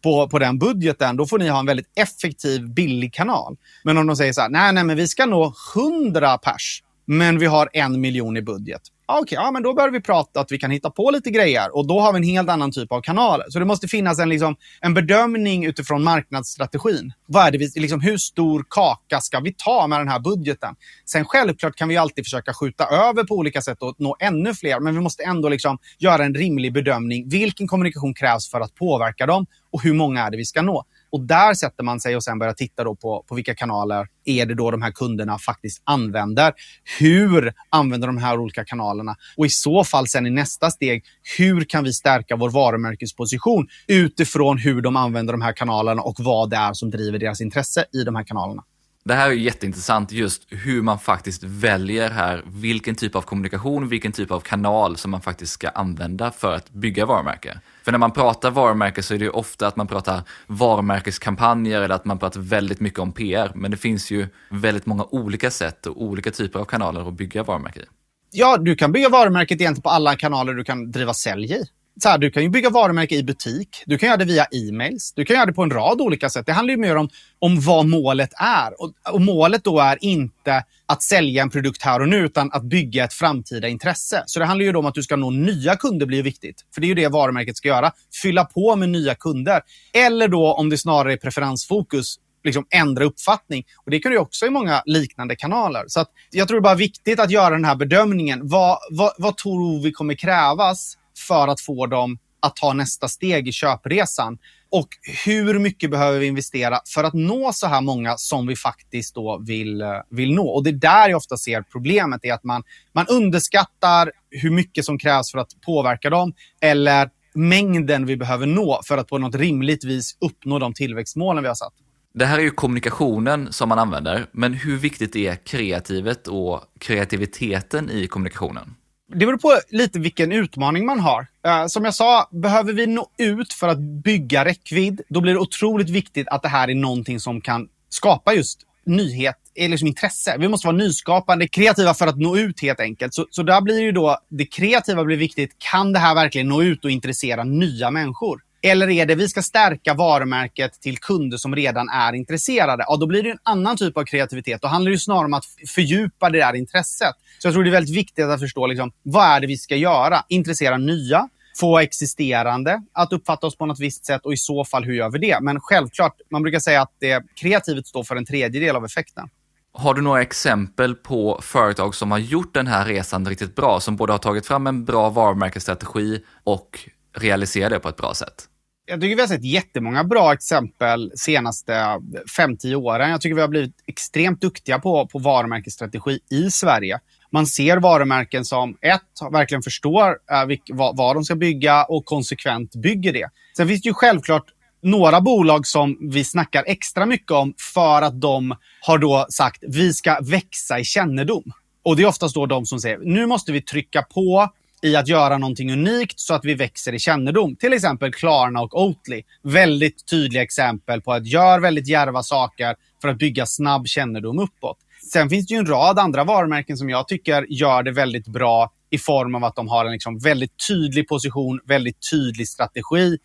på, på den budgeten. Då får ni ha en väldigt effektiv, billig kanal. Men om de säger så här, nej, nej, men vi ska nå 100 pers, men vi har en miljon i budget Ah, okej, okay, ja, men då börjar vi prata att vi kan hitta på lite grejer och då har vi en helt annan typ av kanaler. Så det måste finnas en, liksom, en bedömning utifrån marknadsstrategin. Vad är det vi, liksom, hur stor kaka ska vi ta med den här budgeten? Sen självklart kan vi alltid försöka skjuta över på olika sätt och nå ännu fler, men vi måste ändå liksom göra en rimlig bedömning. Vilken kommunikation krävs för att påverka dem och hur många är det vi ska nå? Och där sätter man sig och sen börjar titta då på, på vilka kanaler är det då de här kunderna faktiskt använder. Hur använder de här olika kanalerna? Och i så fall sen i nästa steg, hur kan vi stärka vår varumärkesposition utifrån hur de använder de här kanalerna och vad det är som driver deras intresse i de här kanalerna. Det här är jätteintressant just hur man faktiskt väljer här vilken typ av kommunikation, vilken typ av kanal som man faktiskt ska använda för att bygga varumärke. För när man pratar varumärke så är det ofta att man pratar varumärkeskampanjer eller att man pratar väldigt mycket om PR. Men det finns ju väldigt många olika sätt och olika typer av kanaler att bygga varumärke i. Ja, du kan bygga varumärket egentligen på alla kanaler du kan driva sälj i så här, du kan ju bygga varumärke i butik. Du kan göra det via e-mails. Du kan göra det på en rad olika sätt. Det handlar ju mer om, om vad målet är. Och, och, målet då är inte att sälja en produkt här och nu, utan att bygga ett framtida intresse. Så det handlar ju om att du ska nå nya kunder blir viktigt. För det är ju det varumärket ska göra. Fylla på med nya kunder. Eller då om det snarare är preferensfokus, liksom ändra uppfattning. Och Det kan du också i många liknande kanaler. Så jag tror det är bara viktigt att göra den här bedömningen. Vad, vad, vad tror vi kommer krävas för att få dem att ta nästa steg i köpresan. Och hur mycket behöver vi investera för att nå så här många som vi faktiskt då vill, eh, vill nå? Och det är där jag ofta ser problemet, är att man, man underskattar hur mycket som krävs för att påverka dem eller mängden vi behöver nå för att på något rimligt vis uppnå de tillväxtmålen vi har satt. Det här är ju kommunikationen som man använder, men hur viktigt är kreativet och kreativiteten i kommunikationen? Det beror på lite vilken utmaning man har. Uh, som jag sa, behöver vi nå ut för att bygga räckvidd, då blir det otroligt viktigt att det här är någonting som kan skapa just nyhet, eller liksom intresse. Vi måste vara nyskapande, kreativa för att nå ut helt enkelt. Så, så där blir ju då, det kreativa blir viktigt. Kan det här verkligen nå ut och intressera nya människor? Eller är det vi ska stärka varumärket till kunder som redan är intresserade? Ja, då blir det en annan typ av kreativitet. Då handlar det snarare om att fördjupa det där intresset. Så jag tror det är väldigt viktigt att förstå liksom, vad är det vi ska göra? Intressera nya, få existerande att uppfatta oss på något visst sätt och i så fall hur gör vi det? Men självklart, man brukar säga att det kreativet står för en tredjedel av effekten. Har du några exempel på företag som har gjort den här resan riktigt bra, som både har tagit fram en bra varumärkesstrategi och realiserar det på ett bra sätt? Jag tycker vi har sett jättemånga bra exempel senaste 5-10 åren. Jag tycker vi har blivit extremt duktiga på, på varumärkesstrategi i Sverige. Man ser varumärken som ett, verkligen förstår äh, vilk, vad, vad de ska bygga och konsekvent bygger det. Sen finns det ju självklart några bolag som vi snackar extra mycket om för att de har då sagt vi ska växa i kännedom. Och det är oftast då de som säger nu måste vi trycka på i att göra någonting unikt så att vi växer i kännedom. Till exempel Klarna och Oatly. Väldigt tydliga exempel på att gör väldigt järva saker för att bygga snabb kännedom uppåt. Sen finns det ju en rad andra varumärken som jag tycker gör det väldigt bra i form av att de har en liksom väldigt tydlig position, väldigt tydlig strategi.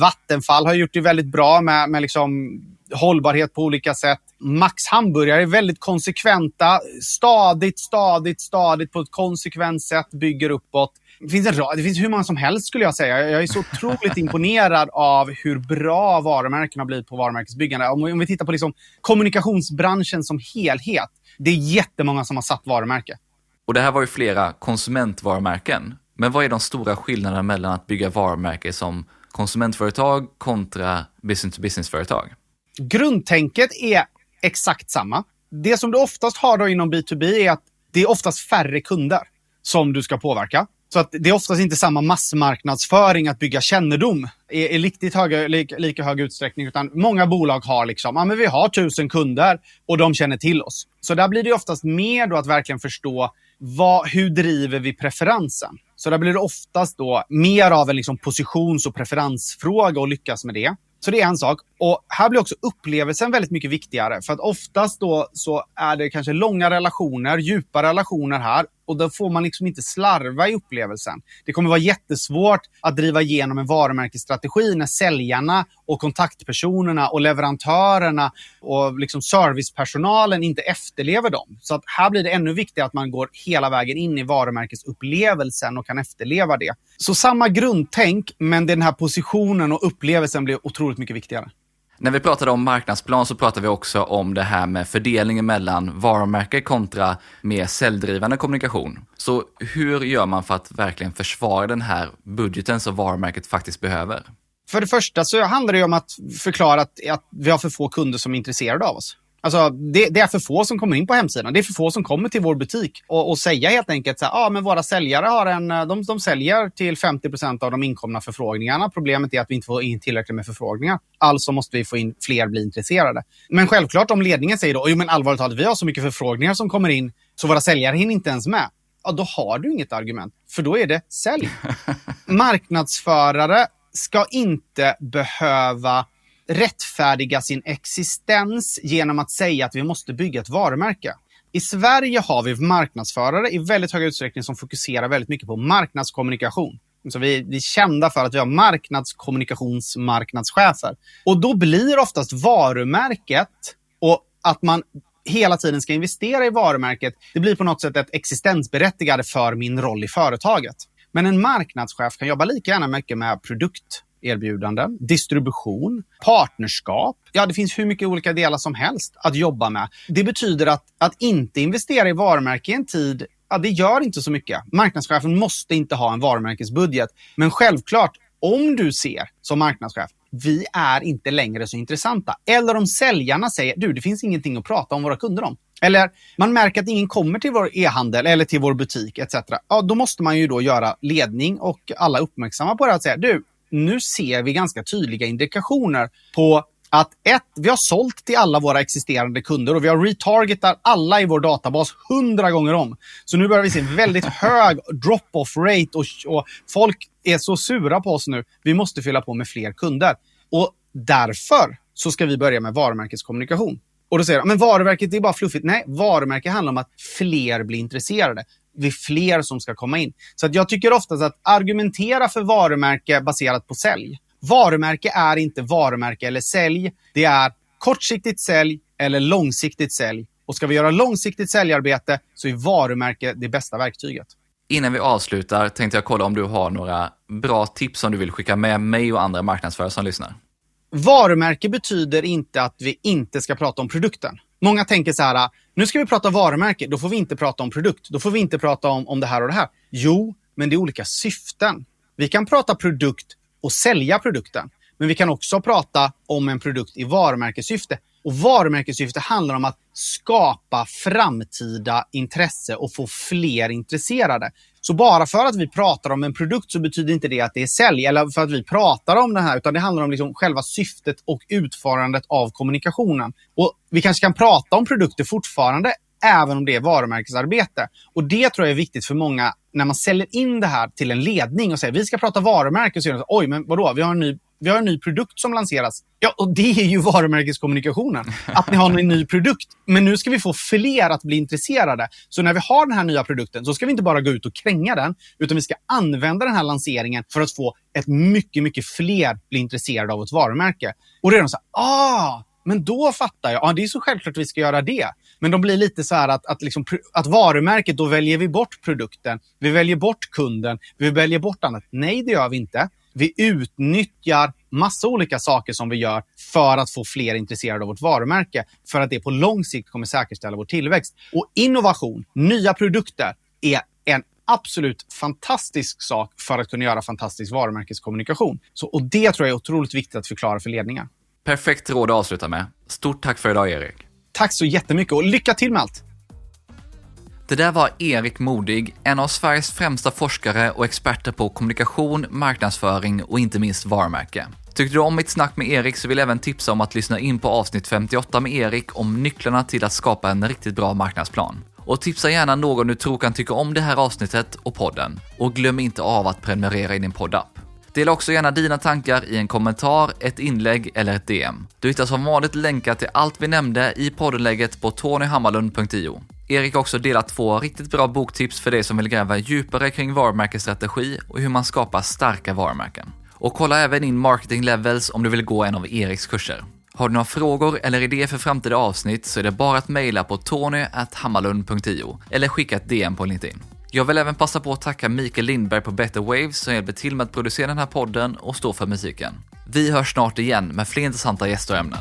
Vattenfall har gjort det väldigt bra med, med liksom hållbarhet på olika sätt. Max hamburgare är väldigt konsekventa, stadigt, stadigt, stadigt på ett konsekvent sätt bygger uppåt. Det finns, en rad, det finns hur många som helst skulle jag säga. Jag är så otroligt imponerad av hur bra varumärken har blivit på varumärkesbyggande. Om vi, om vi tittar på liksom kommunikationsbranschen som helhet. Det är jättemånga som har satt varumärke. Och det här var ju flera konsumentvarumärken. Men vad är de stora skillnaderna mellan att bygga varumärke som konsumentföretag kontra business-to-business-företag? Grundtänket är exakt samma. Det som du oftast har då inom B2B är att det är oftast färre kunder som du ska påverka. Så att det är oftast inte samma massmarknadsföring att bygga kännedom i, i riktigt höga, lika, lika hög utsträckning. Utan många bolag har liksom, ja men vi har tusen kunder och de känner till oss. Så där blir det oftast mer då att verkligen förstå vad, hur driver vi preferensen? Så där blir det oftast då mer av en liksom positions och preferensfråga att lyckas med det. Så det är en sak. Och här blir också upplevelsen väldigt mycket viktigare. För att oftast då så är det kanske långa relationer, djupa relationer här. Och då får man liksom inte slarva i upplevelsen. Det kommer vara jättesvårt att driva igenom en varumärkesstrategi när säljarna och kontaktpersonerna och leverantörerna och liksom servicepersonalen inte efterlever dem. Så att här blir det ännu viktigare att man går hela vägen in i varumärkesupplevelsen och kan efterleva det. Så samma grundtänk, men den här positionen och upplevelsen blir otroligt mycket viktigare. När vi pratade om marknadsplan så pratade vi också om det här med fördelningen mellan varumärke kontra mer säljdrivande kommunikation. Så hur gör man för att verkligen försvara den här budgeten som varumärket faktiskt behöver? För det första så handlar det om att förklara att, att vi har för få kunder som är intresserade av oss. Alltså, det, det, är för få som kommer in på hemsidan. Det är för få som kommer till vår butik. Och, och säga helt enkelt så här, ah, men våra säljare har en, de, de säljer till 50% av de inkomna förfrågningarna. Problemet är att vi inte får in tillräckligt med förfrågningar. Alltså måste vi få in fler bli intresserade. Men självklart om ledningen säger då, jo men allvarligt talat, vi har så mycket förfrågningar som kommer in så våra säljare hinner inte ens med. Ja, då har du inget argument. För då är det sälj. Marknadsförare ska inte behöva rättfärdiga sin existens genom att säga att vi måste bygga ett varumärke. I Sverige har vi marknadsförare i väldigt hög utsträckning som fokuserar väldigt mycket på marknadskommunikation. Så vi, vi är kända för att vi har marknadskommunikationsmarknadschefer. Och då blir oftast varumärket och att man hela tiden ska investera i varumärket, det blir på något sätt ett existensberättigande för min roll i företaget. Men en marknadschef kan jobba lika gärna mycket med produkt erbjudanden, distribution, partnerskap. Ja, det finns hur mycket olika delar som helst att jobba med. Det betyder att, att inte investera i varumärke i en tid Ja, det gör inte så mycket. Marknadschefen måste inte ha en varumärkesbudget. Men självklart, om du ser som marknadschef, vi är inte längre så intressanta. Eller om säljarna säger, du, det finns ingenting att prata om våra kunder om. Eller man märker att ingen kommer till vår e-handel eller till vår butik etc. Ja, då måste man ju då göra ledning och alla uppmärksamma på det att säga, du, nu ser vi ganska tydliga indikationer på att ett, vi har sålt till alla våra existerande kunder och vi har retargetat alla i vår databas hundra gånger om. Så nu börjar vi se väldigt hög drop-off rate och, och, folk är så sura på oss nu. Vi måste fylla på med fler kunder. Och därför så ska vi börja med varumärkeskommunikation. Och då säger de, men varumärket det är bara fluffigt. Nej, varumärke handlar om att fler blir intresserade vi fler som ska komma in. Så att jag tycker oftast att argumentera för varumärke baserat på sälj. Varumärke är inte varumärke eller sälj. Det är kortsiktigt sälj eller långsiktigt sälj. Och ska vi göra långsiktigt säljarbete så är varumärke det bästa verktyget. Innan vi avslutar tänkte jag kolla om du har några bra tips som du vill skicka med mig och andra marknadsförare som lyssnar. Varumärke betyder inte att vi inte ska prata om produkten. Många tänker så här, ah, nu ska vi prata varumärke, då får vi inte prata om produkt. Då får vi inte prata om, om det här och det här. Jo, men det är olika syften. Vi kan prata produkt och sälja produkten. Men vi kan också prata om en produkt i varumärkessyfte. Och varumärkessyfte handlar om att skapa framtida intresse och få fler intresserade. Så bara för att vi pratar om en produkt så betyder inte det att det är sälj eller för att vi pratar om det här, utan det handlar om liksom själva syftet och utförandet av kommunikationen. Och Vi kanske kan prata om produkter fortfarande, även om det är varumärkesarbete. Och Det tror jag är viktigt för många när man säljer in det här till en ledning och säger vi ska prata varumärke. Och så oj, men vadå, vi har en ny vi har en ny produkt som lanseras. Ja, och det är ju varumärkeskommunikationen. Att ni har en ny produkt. Men nu ska vi få fler att bli intresserade. Så när vi har den här nya produkten så ska vi inte bara gå ut och kränga den, utan vi ska använda den här lanseringen för att få ett mycket, mycket fler bli intresserade av ett varumärke. Och redan så här, ah, men då fattar jag. Ja, det är så självklart att vi ska göra det. Men de blir lite så här att, att, liksom, att varumärket, då väljer vi bort produkten. Vi väljer bort kunden. Vi väljer bort annat. Nej, det gör vi inte. Vi utnyttjar massa olika saker som vi gör för att få fler intresserade av vårt varumärke. För att det på lång sikt kommer säkerställa vår tillväxt. Och innovation, nya produkter, är en absolut fantastisk sak för att kunna göra fantastisk varumärkeskommunikation. Så, och det tror jag är otroligt viktigt att förklara för ledningar. Perfekt råd att avsluta med. Stort tack för idag, Erik. Tack så jättemycket och lycka till med allt! Det där var Erik Modig, en av Sveriges främsta forskare och experter på kommunikation, marknadsföring och inte minst varumärke. Tyckte du om mitt snack med Erik så vill jag även tipsa om att lyssna in på avsnitt 58 med Erik om nycklarna till att skapa en riktigt bra marknadsplan. Och tipsa gärna någon du tror kan tycka om det här avsnittet och podden. Och glöm inte av att prenumerera i din poddapp. Dela också gärna dina tankar i en kommentar, ett inlägg eller ett DM. Du hittar som vanligt länkar till allt vi nämnde i poddenlägget på tonyhammarlund.io. Erik har också delat två riktigt bra boktips för dig som vill gräva djupare kring varumärkesstrategi och hur man skapar starka varumärken. Och kolla även in Marketing Levels om du vill gå en av Eriks kurser. Har du några frågor eller idéer för framtida avsnitt så är det bara att mejla på tony.hammarlund.io eller skicka ett DM på LinkedIn. Jag vill även passa på att tacka Mikael Lindberg på Better Waves som hjälper till med att producera den här podden och stå för musiken. Vi hörs snart igen med fler intressanta gäster och ämnen.